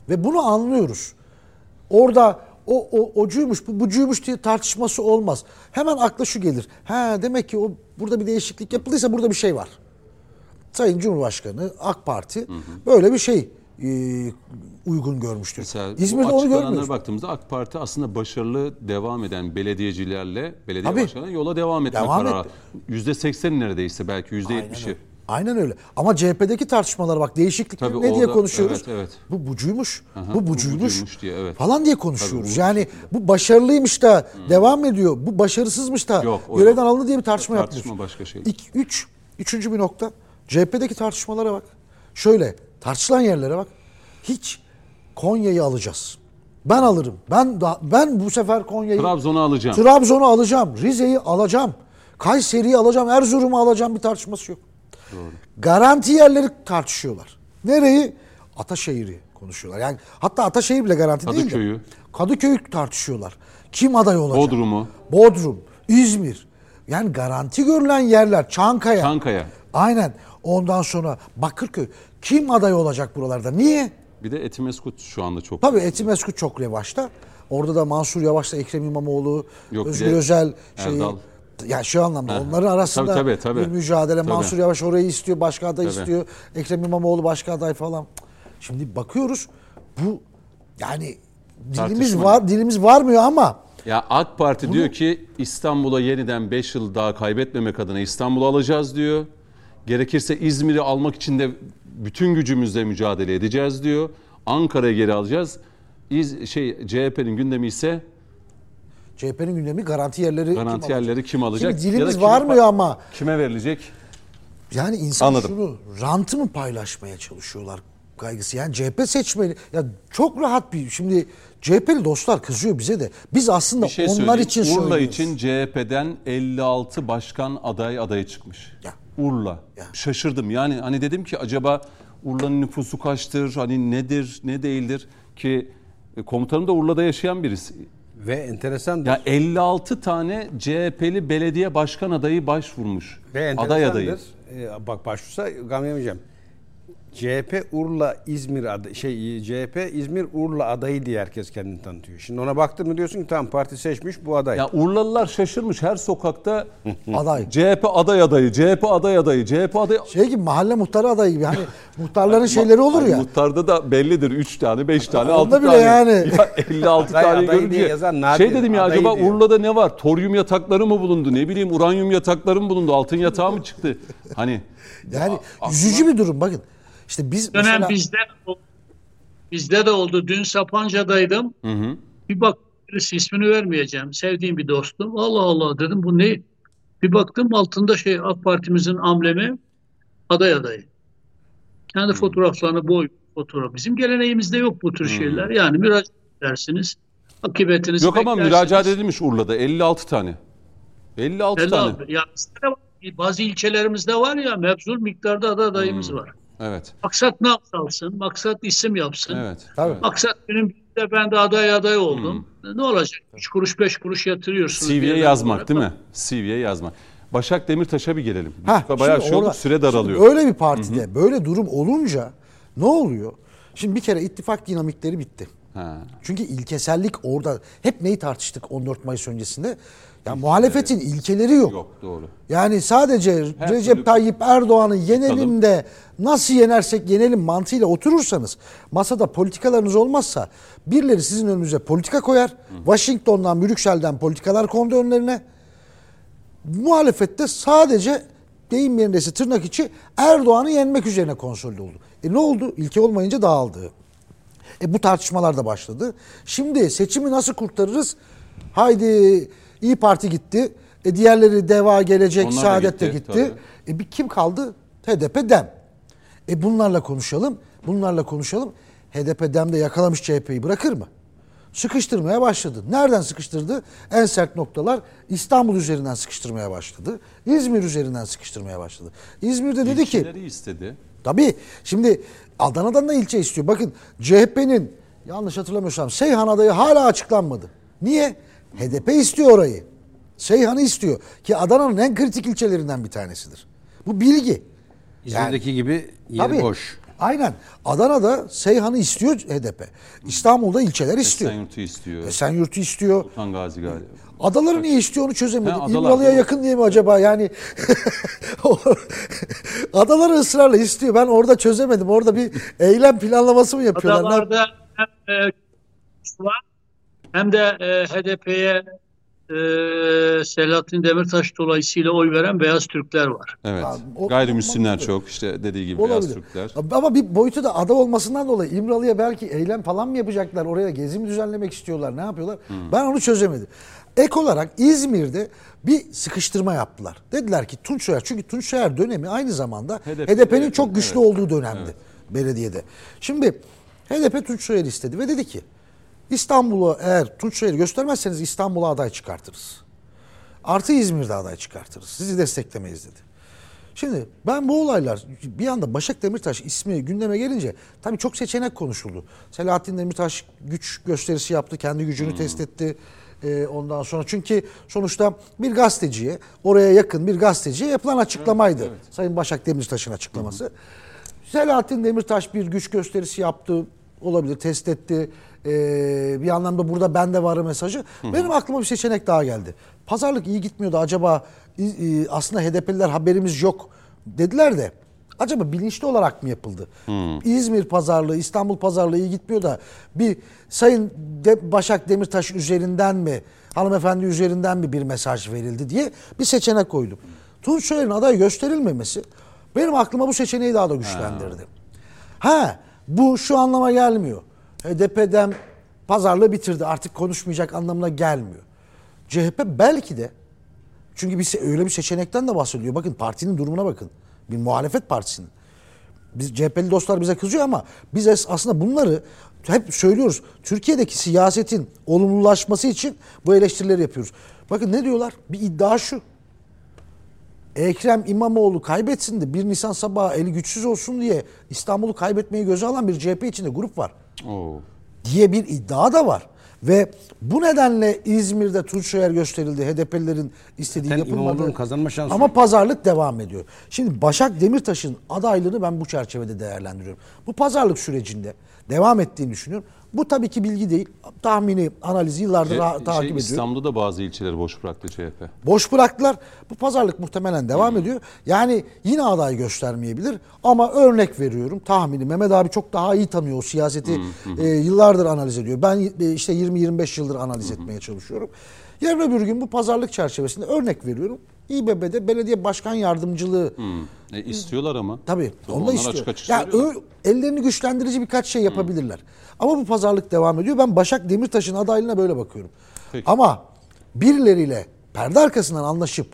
Ve bunu anlıyoruz. Orada o, o ocuymuş, bu bucuymuş diye tartışması olmaz. Hemen akla şu gelir. Ha demek ki o burada bir değişiklik yapıldıysa burada bir şey var. Sayın Cumhurbaşkanı, AK Parti böyle bir şey e, uygun görmüştür. Mesela İzmir'de onu görmüyoruz. baktığımızda AK Parti aslında başarılı devam eden belediyecilerle belediye Tabii. başkanı yola devam etme Devam kararı. Yüzde seksen neredeyse belki yüzde yetmişi. Aynen öyle. Ama CHP'deki tartışmalara bak değişiklik Tabii ne diye konuşuyoruz? evet, evet. Bu bucuymuş. Aha, bu bu bucuymuş. bucuymuş diye, evet. Falan diye konuşuyoruz. Tabii, bu yani bu başarılıymış da devam ediyor. Bu başarısızmış da Yok, görevden yok. alındı diye bir tartışma, Tartışma yapmıyoruz. başka şey. İki, üç, üçüncü bir nokta. CHP'deki tartışmalara bak. Şöyle tartışılan yerlere bak. Hiç Konya'yı alacağız. Ben alırım. Ben da, ben bu sefer Konya'yı Trabzon'u alacağım. Trabzon'u alacağım. Rize'yi alacağım. Kayseri'yi alacağım. Erzurum'u alacağım. Bir tartışması yok. Garanti yerleri tartışıyorlar. Nereyi? Ataşehir'i konuşuyorlar. Yani hatta Ataşehir bile garanti değil de. Kadıköy'ü. Tartışıyorlar. Kim aday olacak? Bodrum'u. Bodrum, İzmir. Yani garanti görülen yerler. Çankaya. Çankaya. Aynen. Ondan sonra Bakırköy. Kim aday olacak buralarda? Niye? Bir de Etimeskut şu anda çok. Tabii Etimeskut çok revaçta. Orada da Mansur Yavaş'la Ekrem İmamoğlu, Yok, Özgür Özel şeyi Erdal. Ya şu anlamda Ha. onların arasında Tabii, tabii, tabii. bir mücadele. Tabii. Mansur Yavaş orayı istiyor, başka aday Tabii. istiyor. Ekrem İmamoğlu başka aday falan. Şimdi bakıyoruz bu yani dilimiz Tartışma. var, dilimiz varmıyor ama Ya AK Parti diyor ki İstanbul'a yeniden 5 yıl daha kaybetmemek adına İstanbul'u alacağız diyor. Gerekirse İzmir'i almak için de bütün gücümüzle mücadele edeceğiz diyor. Ankara'ya geri alacağız. İz, şey CHP'nin gündemi ise CHP'nin gündemi garanti yerleri garanti kim alacak? yerleri kim alacak? Şimdi Ya da dilimiz kime varmıyor pa- ama Kime verilecek? Yani insan Anladım. şunu rantı mı paylaşmaya çalışıyorlar kaygısı. Yani CHP seçmeni ya çok rahat bir şimdi CHP'li dostlar kızıyor bize de. Biz aslında Bir şey onlar için Urla söylüyoruz. için CHP'den 56 başkan aday adaya çıkmış. Ya. Urla. Ya. Şaşırdım. Yani hani dedim ki acaba Urla'nın nüfusu kaçtır? Hani nedir, ne değildir ki e, komutanım da Urla'da yaşayan birisi. Ve enteresan Ya 56 tane CHP'li belediye başkan adayı başvurmuş. Ve Aday adayı. Ee, bak başvursa gam yemeyeceğim. CHP Urla İzmir adı şey CHP İzmir Urla adayı diye herkes kendini tanıtıyor. Şimdi ona baktın mı diyorsun ki tamam parti seçmiş bu aday. Ya Urlalılar şaşırmış her sokakta aday. CHP aday adayı, CHP aday adayı, CHP aday Şey gibi mahalle muhtarı adayı gibi hani muhtarların şeyleri olur ya. Muhtarda da bellidir 3 tane, 5 tane, Onda 6 bile tane. yani. Ya 56 Aday, tane görünce şey dedim ya acaba diyor. Urla'da ne var? Toryum yatakları mı bulundu? Ne bileyim uranyum yatakları mı bulundu? Altın yatağı mı çıktı? Hani Yani üzücü bir durum bakın. İşte biz dönem mesela bizde bizde de oldu. Dün Sapanca'daydım. hı hı. Bir bak birisi ismini vermeyeceğim. Sevdiğim bir dostum. Allah Allah dedim bu ne? Bir baktım altında şey AK Parti'mizin amblemi aday adayı. Kendi fotoğraflarını boy fotoğraf. Bizim geleneğimizde yok bu tür şeyler. Yani müracaat edersiniz. Akıbetinizi Yok ama müracaat edilmiş Urla'da 56 tane. 56 Belli tane. Ya bazı ilçelerimizde var ya mevzul miktarda aday adayımız Hmm. var. Evet. Maksat ne yapsın? Maksat isim yapsın. Evet. Tabii. Maksat benim de ben de aday aday oldum. Ne olacak? 3 kuruş 5 kuruş yatırıyorsunuz. bir CV'ye yazmak olarak. değil mi? CV'ye yazmak. Başak Demirtaş'a bir gelelim. Heh, Bayağı şey oldu, süre daralıyor. öyle bir partide böyle durum olunca ne oluyor? Şimdi bir kere ittifak dinamikleri bitti. Ha. Çünkü ilkesellik orada hep neyi tartıştık 14 Mayıs öncesinde? Ya muhalefetin ilkeleri yok. Yok doğru. Yani sadece Her Recep türlü- Tayyip Erdoğan'ı yenelim de nasıl yenersek yenelim mantığıyla oturursanız masada politikalarınız olmazsa birileri sizin önünüze politika koyar. Washington'dan, Brüksel'den politikalar kondu önlerine. Muhalefette sadece deyim yerindeyse tırnak içi Erdoğan'ı yenmek üzerine konsolide oldu. E ne oldu? İlke olmayınca dağıldı. E bu tartışmalar da başladı. Şimdi seçimi nasıl kurtarırız? Haydi İyi Parti gitti. E diğerleri Deva Gelecek, Onlar Saadet de gitti, gitti. E bir kim kaldı? HDP Dem. E bunlarla konuşalım. Bunlarla konuşalım. HDP Dem de yakalamış CHP'yi bırakır mı? Sıkıştırmaya başladı. Nereden sıkıştırdı? En sert noktalar İstanbul üzerinden sıkıştırmaya başladı. İzmir üzerinden sıkıştırmaya başladı. İzmir'de dedi ki istedi. Tabii. Şimdi Adana'dan da ilçe istiyor. Bakın CHP'nin yanlış hatırlamıyorsam Seyhan adayı hala açıklanmadı. Niye? HDP istiyor orayı. Seyhan'ı istiyor. Ki Adana'nın en kritik ilçelerinden bir tanesidir. Bu bilgi. İzmir'deki gibi yeri Tabii. boş. Aynen. Adana'da Seyhan'ı istiyor HDP. İstanbul'da ilçeler istiyor. Esenyurt'u istiyor. Esenyurt'u istiyor. Sultan Gazi galiba. Adaları niye istiyor onu çözemedim. İmralı'ya yakın diye mi acaba? Yani adaları ısrarla istiyor. Ben orada çözemedim. Orada bir eylem planlaması mı yapıyorlar? Adalarda hem e, var hem de e, HDP'ye e, Selahattin Demirtaş dolayısıyla oy veren beyaz Türkler var. Evet. Abi, o- Gayrimüslimler olabilir. çok işte dediği gibi beyaz Olabilir. Türkler. Ama bir boyutu da ada olmasından dolayı İmralı'ya belki eylem falan mı yapacaklar? Oraya gezi mi düzenlemek istiyorlar? Ne yapıyorlar? Ben onu çözemedim. Ek olarak İzmir'de bir sıkıştırma yaptılar. Dediler ki Tunç Soyer çünkü Tunç Soyer dönemi aynı zamanda HDP HDP'nin çok evet. güçlü olduğu dönemdi belediyede. Şimdi HDP Tunç Soyer istedi ve dedi ki İstanbul'a eğer Tunç Soyer'i göstermezseniz İstanbul'a aday çıkartırız. Artı İzmir'de aday çıkartırız. Sizi desteklemeyiz dedi. Şimdi ben bu olaylar bir anda Başak Demirtaş ismi gündeme gelince tabii çok seçenek konuşuldu. Selahattin Demirtaş güç gösterisi yaptı, kendi gücünü test etti. Ee, ondan sonra çünkü sonuçta bir gazeteciye, oraya yakın bir gazeteciye yapılan açıklamaydı. Sayın Başak Demirtaş'ın açıklaması. Selahattin Demirtaş bir güç gösterisi yaptı, olabilir, test etti. Ee, bir anlamda burada ben de varım mesajı. Benim aklıma bir seçenek daha geldi. Pazarlık iyi gitmiyordu. Acaba e, aslında HDP'liler haberimiz yok dediler de acaba bilinçli olarak mı yapıldı? İzmir pazarlığı, İstanbul pazarlığı iyi gitmiyor da bir Sayın De- Başak Demirtaş üzerinden mi, hanımefendi üzerinden mi bir mesaj verildi diye bir seçenek koydum. Tunç Soyer'in aday gösterilmemesi benim aklıma bu seçeneği daha da güçlendirdi. Ha bu şu anlama gelmiyor. HDP'den pazarlığı bitirdi artık konuşmayacak anlamına gelmiyor. CHP belki de çünkü bir öyle bir seçenekten de bahsediyor. Bakın partinin durumuna bakın. Bir muhalefet partisinin. Biz CHP'li dostlar bize kızıyor ama biz aslında bunları hep söylüyoruz. Türkiye'deki siyasetin olumlulaşması için bu eleştirileri yapıyoruz. Bakın ne diyorlar? Bir iddia şu. Ekrem İmamoğlu kaybetsin de 1 Nisan sabahı eli güçsüz olsun diye İstanbul'u kaybetmeyi göze alan bir CHP içinde grup var Oo. diye bir iddia da var. Ve bu nedenle İzmir'de Tunç Soyer gösterildi. HDP'lilerin istediği Zaten yapılmadı. Kazanma şansı Ama pazarlık devam ediyor. Şimdi Başak Demirtaş'ın adaylığını ben bu çerçevede değerlendiriyorum. Bu pazarlık sürecinde devam ettiğini düşünüyorum. Bu tabii ki bilgi değil. Tahmini, analizi yıllardır şey, takip ediyorum. İstanbul'da da bazı ilçeleri boş bıraktı CHP. Boş bıraktılar. Bu pazarlık muhtemelen devam ediyor. Yani yine aday göstermeyebilir ama örnek veriyorum tahmini Mehmet abi çok daha iyi tanıyor o siyaseti e, yıllardır analiz ediyor. Ben e, işte 20-25 yıldır analiz etmeye çalışıyorum. Yarın öbür gün bu pazarlık çerçevesinde örnek veriyorum. İBB'de belediye başkan yardımcılığı E, istiyorlar ama. Tabii. Tabii Onu da istiyor. açık açık ya söylüyorlar. ö- ellerini güçlendirici birkaç şey yapabilirler. Ama bu pazarlık devam ediyor. Ben Başak Demirtaş'ın adaylığına böyle bakıyorum. Peki. Ama birileriyle perde arkasından anlaşıp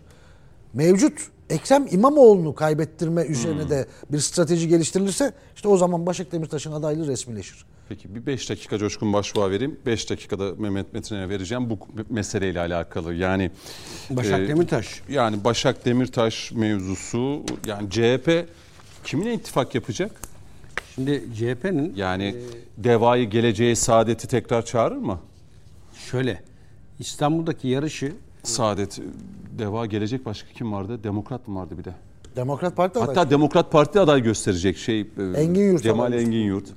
mevcut Ekrem İmamoğlu'nu kaybettirme üzerine de bir strateji geliştirilirse işte o zaman Başak Demirtaş'ın adaylığı resmileşir. Peki bir 5 dakika Coşkun Başbuğ'a vereyim. 5 dakikada Mehmet Metin'e vereceğim bu meseleyle alakalı. Yani Başak e, Demirtaş. Yani Başak Demirtaş mevzusu yani CHP kiminle ittifak yapacak? Şimdi CHP'nin Yani devayı geleceğe saadeti tekrar çağırır mı? şöyle İstanbul'daki yarışı Saadet, Deva gelecek başka kim vardı? Demokrat mı vardı bir de? Demokrat Parti adayı. Hatta Demokrat Parti aday gösterecek şey. e, Engin Yurt Cemal Engin Yurt.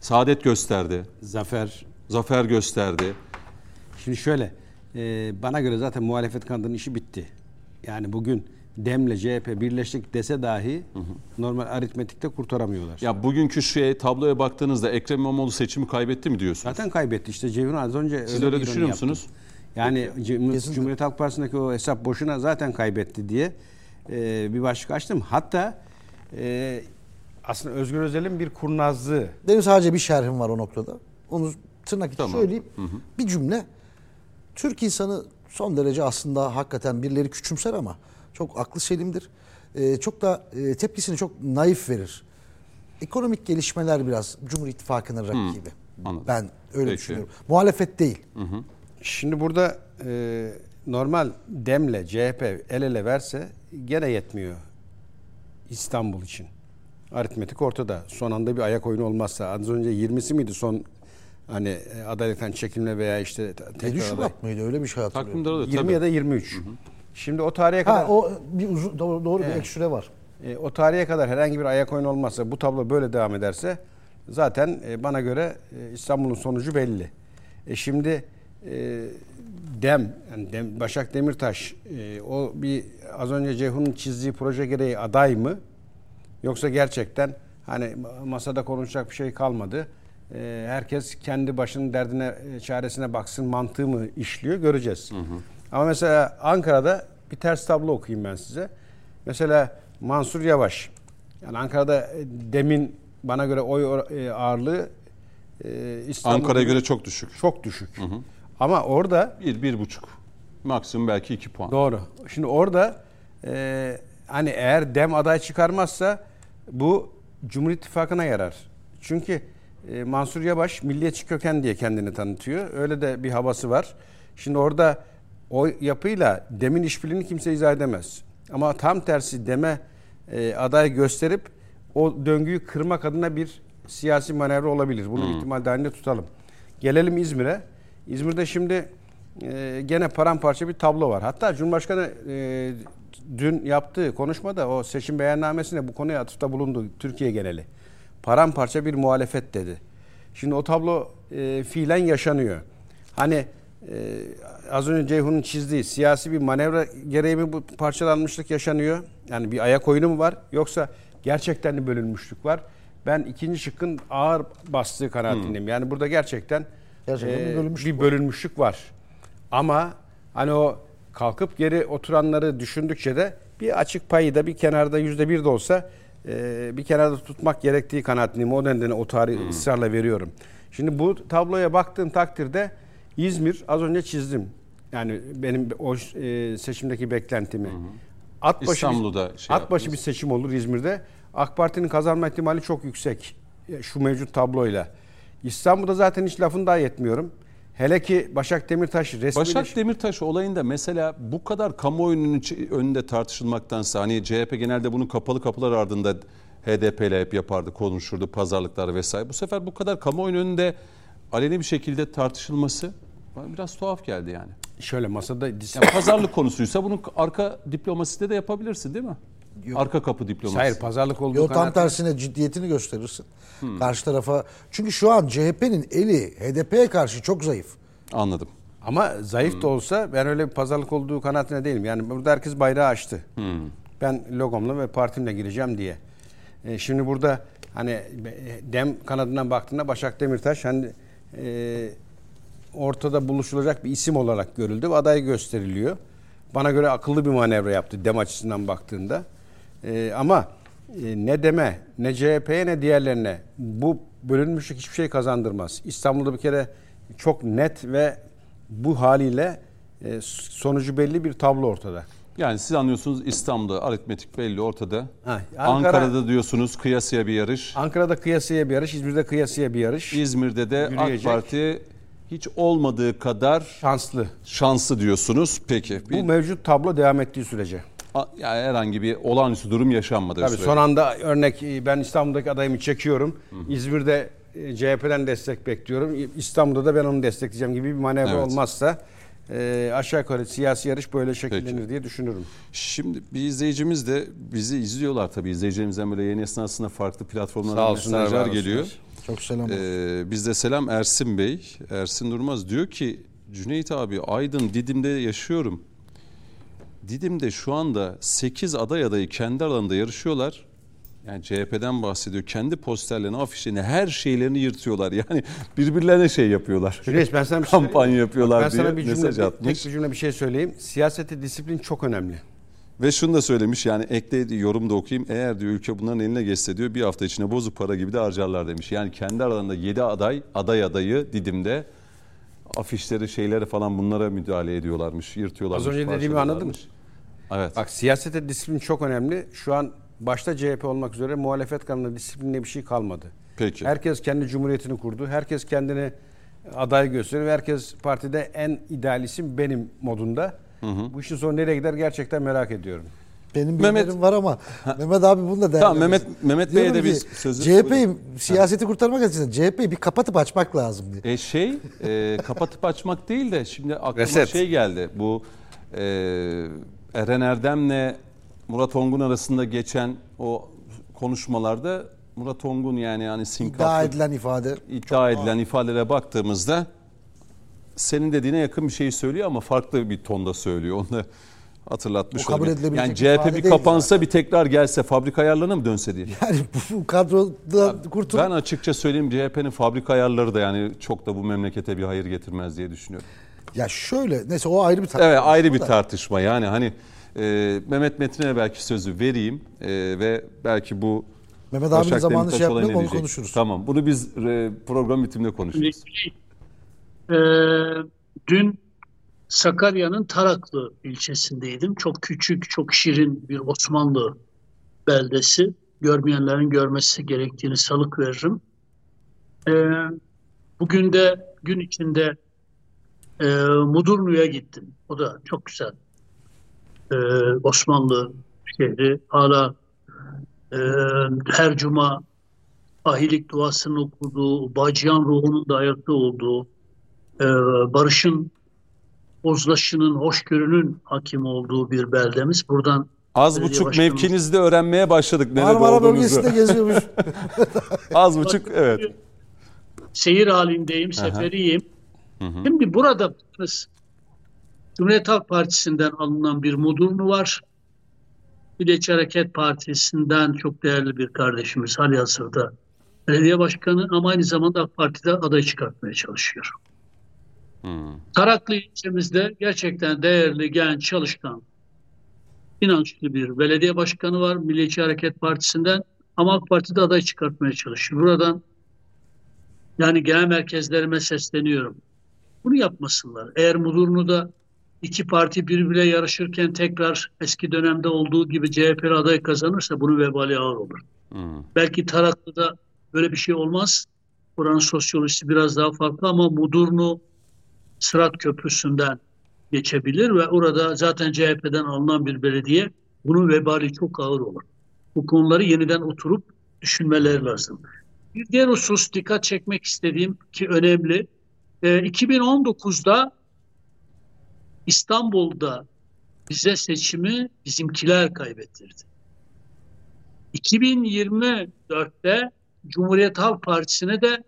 Saadet gösterdi. Zafer Zafer gösterdi. Şimdi şöyle, e, bana göre zaten muhalefet kanadının işi bitti. Yani bugün Dem'le CHP birleştik dese dahi normal aritmetikte kurtaramıyorlar. Ya bugünkü şey tabloya baktığınızda Ekrem İmamoğlu seçimi kaybetti mi diyorsunuz? Zaten kaybetti işte Ceyhun az önce Siz öyle ironi düşünüyor musunuz? Yani Kesinlikle. Cumhuriyet Halk Partisi'ndeki o hesap boşuna zaten kaybetti diye e, bir başlık açtım. Hatta e, aslında Özgür Özel'in bir kurnazlığı Benim sadece bir şerhim var o noktada. Onu tırnak içi Tamam. söyleyeyim. Bir cümle. Türk insanı son derece aslında hakikaten birileri küçümser ama çok aklı selimdir. Ee, çok da e, tepkisini çok naif verir. Ekonomik gelişmeler biraz Cumhur İttifakı'nın rakibi. anladım. Ben öyle Peki. düşünüyorum. Muhalefet değil. Şimdi burada e, normal Dem'le CHP el ele verse gene yetmiyor İstanbul için. Aritmetik ortada. Son anda bir ayak oyunu olmazsa az önce 20'si miydi son hani e, adaylıktan çekilme veya işte te- 7 tekrar aday. Şubat mıydı öyle bir şey hatırlıyorum. Takvimde de 20 tabii. ya da 23. Şimdi o tarihe kadar Ha o bir uzun doğru, doğru bir ek süre var. e, o tarihe kadar herhangi bir ayak oyunu olmazsa bu tablo böyle devam ederse zaten e, bana göre e, İstanbul'un sonucu belli. E, şimdi e, Dem, yani Dem Başak Demirtaş e, o bir az önce Ceyhun'un çizdiği proje gereği aday mı? Yoksa gerçekten hani masada konuşacak bir şey kalmadı. E, herkes kendi başının derdine, e, çaresine baksın mantığı mı işliyor göreceğiz. Ama mesela Ankara'da bir ters tablo okuyayım ben size. Mesela Mansur Yavaş. Yani Ankara'da e, demin bana göre oy e, ağırlığı İstanbul'da Ankara'ya göre çok düşük. çok düşük. Ama orada Bir, bir buçuk. Maksimum belki iki puan. Doğru. Şimdi orada e, hani eğer DEM aday çıkarmazsa bu Cumhur İttifakı'na yarar. Çünkü e, Mansur Yavaş milliyetçi köken diye kendini tanıtıyor. Öyle de bir havası var. Şimdi orada o yapıyla DEM'in işbirliğini kimse izah edemez. Ama tam tersi DEM'e e, aday gösterip o döngüyü kırmak adına bir siyasi manevra olabilir. Bunu ihtimal dahilinde tutalım. Gelelim İzmir'e. İzmir'de şimdi e, gene paramparça bir tablo var. Hatta Cumhurbaşkanı e, dün yaptığı konuşmada o seçim beyannamesine bu konuya atıfta bulundu Türkiye geneli. Paramparça bir muhalefet dedi. Şimdi o tablo e, fiilen yaşanıyor. Hani e, az önce Ceyhun'un çizdiği siyasi bir manevra gereği mi bu parçalanmışlık yaşanıyor? Yani bir ayak oyunu mu var? Yoksa gerçekten de bölünmüşlük var? Ben ikinci şıkkın ağır bastığı kanaatindeyim. Yani burada gerçekten, Gerçekten bir e, bölünmüşlük bir bölünmüşlük var. Ama hani o kalkıp geri oturanları düşündükçe de bir açık payı da bir kenarda yüzde bir de olsa e, bir kenarda tutmak gerektiği kanaatindeyim. O nedenle o tarihi ısrarla veriyorum. Şimdi bu tabloya baktığım takdirde İzmir az önce çizdim. Yani benim o e, seçimdeki beklentimi. At başı İstanbul'da bir, şey at başı yaptınız. bir seçim olur İzmir'de. AK Parti'nin kazanma ihtimali çok yüksek. Şu mevcut tabloyla. İstanbul'da zaten hiç lafını daha yetmiyorum. Hele ki Başak Demirtaş resmi Başak Demirtaş olayında mesela bu kadar kamuoyunun önünde tartışılmaktansa hani CHP genelde bunu kapalı kapılar ardında HDP ile hep yapardı, konuşurdu, pazarlıklar vesaire. Bu sefer bu kadar kamuoyunun önünde aleni bir şekilde tartışılması bana biraz tuhaf geldi yani. şöyle masada yani pazarlık konusuysa bunun arka diplomaside de yapabilirsin değil mi? Arka kapı diplomasisi. Hayır pazarlık olduğu Yo tam kanaat- tersine ciddiyetini gösterirsin. Karşı tarafa. Çünkü şu an CHP'nin eli HDP'ye karşı çok zayıf. Anladım. Ama zayıf da olsa ben öyle bir pazarlık olduğu kanaatine değilim. Yani burada herkes bayrağı açtı. Ben logomla ve partimle gireceğim diye. E, şimdi burada hani dem kanadından baktığında Başak Demirtaş hani e, ortada buluşulacak bir isim olarak görüldü ve aday gösteriliyor. Bana göre akıllı bir manevra yaptı dem açısından baktığında. E, ama e, ne deme ne CHP'ye ne diğerlerine bu bölünmüşlük hiçbir şey kazandırmaz. İstanbul'da bir kere çok net ve bu haliyle e, sonucu belli bir tablo ortada. Yani siz anlıyorsunuz İstanbul'da aritmetik belli ortada. Ha, Ankara- Ankara'da diyorsunuz kıyasıya bir yarış. Ankara'da kıyasıya bir yarış, İzmir'de kıyasıya bir yarış. İzmir'de de Yürüyecek. AK Parti hiç olmadığı kadar Şanslı. şanslı diyorsunuz. Peki. Bu Bir, mevcut tablo devam ettiği sürece. Yani herhangi bir olağanüstü durum yaşanmadığı Tabii sürece. son anda örnek e, ben İstanbul'daki adayımı çekiyorum. İzmir'de e, CHP'den destek bekliyorum. İstanbul'da da ben onu destekleyeceğim gibi bir manevra Evet. olmazsa e, aşağı yukarı siyasi yarış böyle şekillenir Peki. diye düşünürüm. Şimdi bir izleyicimiz de bizi izliyorlar tabii. İzleyicilerimizden böyle yayın esnasında farklı platformlardan mesajlar geliyor. Çok selam. olsun. Ee, bizde selam Ersin Bey. Ersin Durmaz diyor ki Cüneyt abi Aydın Didim'de yaşıyorum. Didim'de şu anda 8 aday adayı kendi alanında yarışıyorlar. Yani CHP'den bahsediyor. Kendi posterlerini, afişlerini, her şeylerini yırtıyorlar. Yani birbirlerine şey yapıyorlar. Cüneyt ben sana bir şey Kampanya yapıyorlar ben diye sana bir cümle, mesaj atmış. tek bir cümle bir şey söyleyeyim. Siyasete disiplin çok önemli. Ve şunu da söylemiş yani eklediği yorum da okuyayım. Eğer diyor ülke bunların eline geçse diyor bir hafta içinde bozuk para gibi de harcarlar demiş. Yani kendi aralarında 7 aday, aday adayı Didim'de afişleri şeyleri falan bunlara müdahale ediyorlarmış, yırtıyorlarmış. Az önce dediğimi anladın mı? Evet. Bak siyasete disiplin çok önemli. Şu an başta CHP olmak üzere muhalefet kanalında disiplinle bir şey kalmadı. Peki. Herkes kendi cumhuriyetini kurdu. Herkes kendini aday gösteriyor. Herkes partide en ideal isim benim modunda. Bu işin sonu nereye gider gerçekten merak ediyorum. Benim Mehmet- bilgilerim var ama Mehmet abi bunu da Tamam, değerlendirsin. Mehmet- Mehmet Bey'e de biz sözü- CHP'yi siyaseti kurtarmak açısından CHP'yi bir kapatıp açmak lazım diye. E şey e, kapatıp açmak değil de şimdi aklıma Reset. şey geldi. Bu e, Eren Erdem'le Murat Ongun arasında geçen o konuşmalarda Murat Ongun yani yani İddia sinkaflı edilen ifade. iddia edilen ifadelere baktığımızda senin dediğine yakın bir şey söylüyor ama farklı bir tonda söylüyor. Onu da hatırlatmış O kabul edilebilecek Yani CHP bir kapansa bir tekrar gelse fabrika ayarlarına mı dönse diye. Yani bu kadroda kurtul. Ben açıkça söyleyeyim CHP'nin fabrika ayarları da yani çok da bu memlekete bir hayır getirmez diye düşünüyorum. Ya şöyle neyse o ayrı bir tartışma. Evet ayrı bir da. tartışma yani hani e, Mehmet Metin'e belki sözü vereyim e, ve belki bu Mehmet abinin Demirtaş şey yapmayalım onu diyecek? konuşuruz. Tamam bunu biz e, program bitiminde konuşuruz. Ee, dün Sakarya'nın Taraklı ilçesindeydim. Çok küçük, çok şirin bir Osmanlı beldesi. Görmeyenlerin görmesi gerektiğini salık veririm. Ee, bugün de gün içinde e, Mudurnu'ya gittim. O da çok güzel. Ee, Osmanlı şehri. Hala e, her cuma ahilik duasını okuduğu, bacıyan ruhunun da ayakta olduğu, e, barışın, uzlaşının, hoşgörünün hakim olduğu bir beldemiz. Buradan Az buçuk başkanımız- mevkinizde öğrenmeye başladık nerede Marmara olduğunuzu. bölgesinde geziyormuş. Az buçuk evet. seyir halindeyim, seferiyim. Şimdi burada Cumhuriyet Halk Partisi'nden alınan bir mudurnu var. Milliyetçi Hareket Partisi'nden çok değerli bir kardeşimiz halihazırda belediye başkanı ama aynı zamanda AK Parti'de aday çıkartmaya çalışıyor. Hmm. Taraklı ilçemizde gerçekten değerli, genç, çalışkan, inançlı bir belediye başkanı var Milliyetçi Hareket Partisi'nden ama AK Parti'de aday çıkartmaya çalışıyor. Buradan yani genel merkezlerime sesleniyorum. Bunu yapmasınlar. Eğer Mudurnu'da iki parti birbirine yarışırken tekrar eski dönemde olduğu gibi CHP'li aday kazanırsa bunun vebali ağır olur. Hmm. Belki Taraklı'da böyle bir şey olmaz. Buranın sosyolojisi biraz daha farklı ama Mudurnu Sırat Köprüsü'nden geçebilir ve orada zaten CHP'den alınan bir belediye bunun vebali çok ağır olur. Bu konuları yeniden oturup düşünmeleri lazım. Bir diğer husus dikkat çekmek istediğim ki önemli. Ee, 2019'da İstanbul'da bize seçimi bizimkiler kaybettirdi. 2024'te Cumhuriyet Halk Partisi'ne de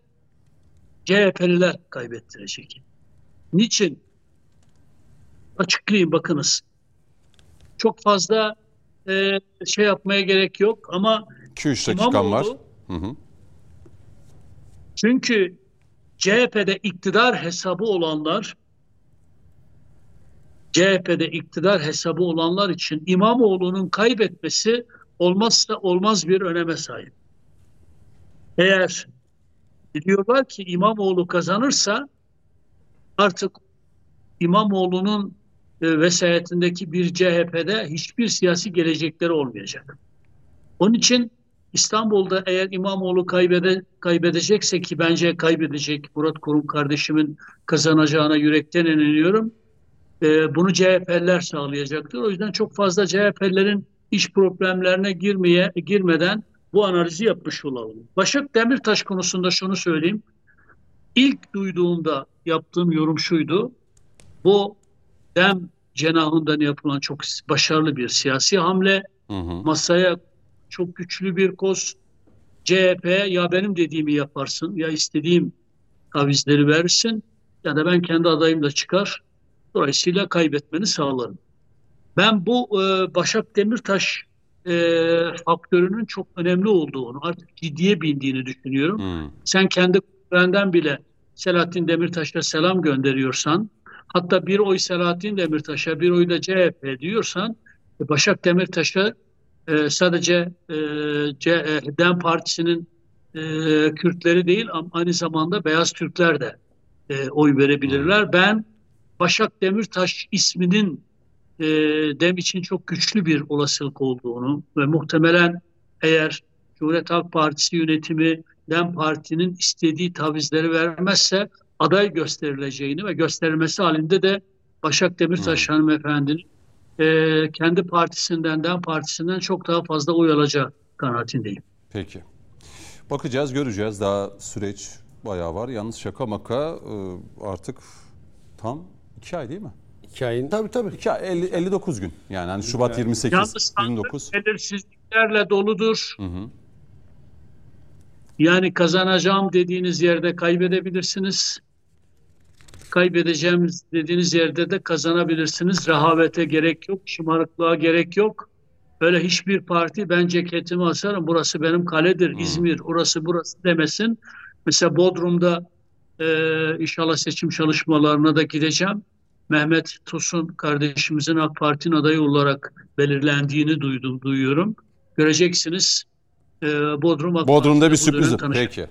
CHP'liler kaybettirecek. Niçin? Açıklayayım bakınız. Çok fazla e, şey yapmaya gerek yok ama 2-3 dakikam var. Hı hı. çünkü CHP'de iktidar hesabı olanlar CHP'de iktidar hesabı olanlar için İmamoğlu'nun kaybetmesi olmazsa olmaz bir öneme sahip. Eğer biliyorlar ki İmamoğlu kazanırsa artık İmamoğlu'nun e, vesayetindeki bir CHP'de hiçbir siyasi gelecekleri olmayacak. Onun için İstanbul'da eğer İmamoğlu kaybede, kaybedecekse ki bence kaybedecek Murat Kurum kardeşimin kazanacağına yürekten inanıyorum. E, bunu CHP'liler sağlayacaktır. O yüzden çok fazla CHP'lilerin iş problemlerine girmeye girmeden bu analizi yapmış olalım. Başak Demirtaş konusunda şunu söyleyeyim. İlk duyduğumda yaptığım yorum şuydu. Bu dem cenahından yapılan çok başarılı bir siyasi hamle. Hı hı. Masaya çok güçlü bir koz. CHP ya benim dediğimi yaparsın ya istediğim tavizleri verirsin ya da ben kendi adayımla çıkar. Dolayısıyla kaybetmeni sağlarım. Ben bu e, Başak Demirtaş e, faktörünün çok önemli olduğunu, artık ciddiye bindiğini düşünüyorum. Hı. Sen kendi benden bile Selahattin Demirtaş'a selam gönderiyorsan, hatta bir oy Selahattin Demirtaş'a, bir oy da CHP diyorsan, e, Başak Demirtaş'a e, sadece e, C, DEM Partisi'nin e, Kürtleri değil, ama aynı zamanda Beyaz Türkler de e, oy verebilirler. Ben Başak Demirtaş isminin e, DEM için çok güçlü bir olasılık olduğunu ve muhtemelen eğer Cumhuriyet Halk Partisi yönetimi DEM Parti'nin istediği tavizleri vermezse aday gösterileceğini ve gösterilmesi halinde de Başak Demirtaş hanımefendinin e, kendi partisinden, DEM Partisi'nden çok daha fazla oy alacağı kanaatindeyim. Peki. Bakacağız, göreceğiz. Daha süreç bayağı var. Yalnız şaka maka artık tam iki ay değil mi? İki ayın tabii tabii. İki ay, 50, 59 gün. Yani hani Şubat 28, Yalnız sandık 29. belirsizliklerle doludur. Hı hı. Yani kazanacağım dediğiniz yerde kaybedebilirsiniz. Kaybedeceğim dediğiniz yerde de kazanabilirsiniz. Rehavete gerek yok, şımarıklığa gerek yok. Böyle hiçbir parti ben ceketimi asarım, burası benim kaledir, İzmir, orası burası demesin. Mesela Bodrum'da e, inşallah seçim çalışmalarına da gideceğim. Mehmet Tosun kardeşimizin AK Parti'nin adayı olarak belirlendiğini duydum, duyuyorum. Göreceksiniz e, Bodrum Bodrum'da bir sürpriz. Peki.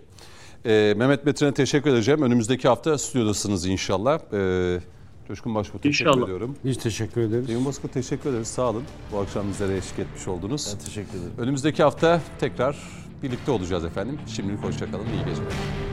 Ee, Mehmet Metin'e teşekkür edeceğim. Önümüzdeki hafta stüdyodasınız inşallah. Ee, Coşkun Başbuğ teşekkür İnşallah. ediyorum. Biz teşekkür ederiz. Emin Bozkurt teşekkür ederiz. Sağ olun. Bu akşam bizlere eşlik etmiş oldunuz. Ben teşekkür ederim. Önümüzdeki hafta tekrar birlikte olacağız efendim. Şimdilik hoşçakalın. İyi geceler.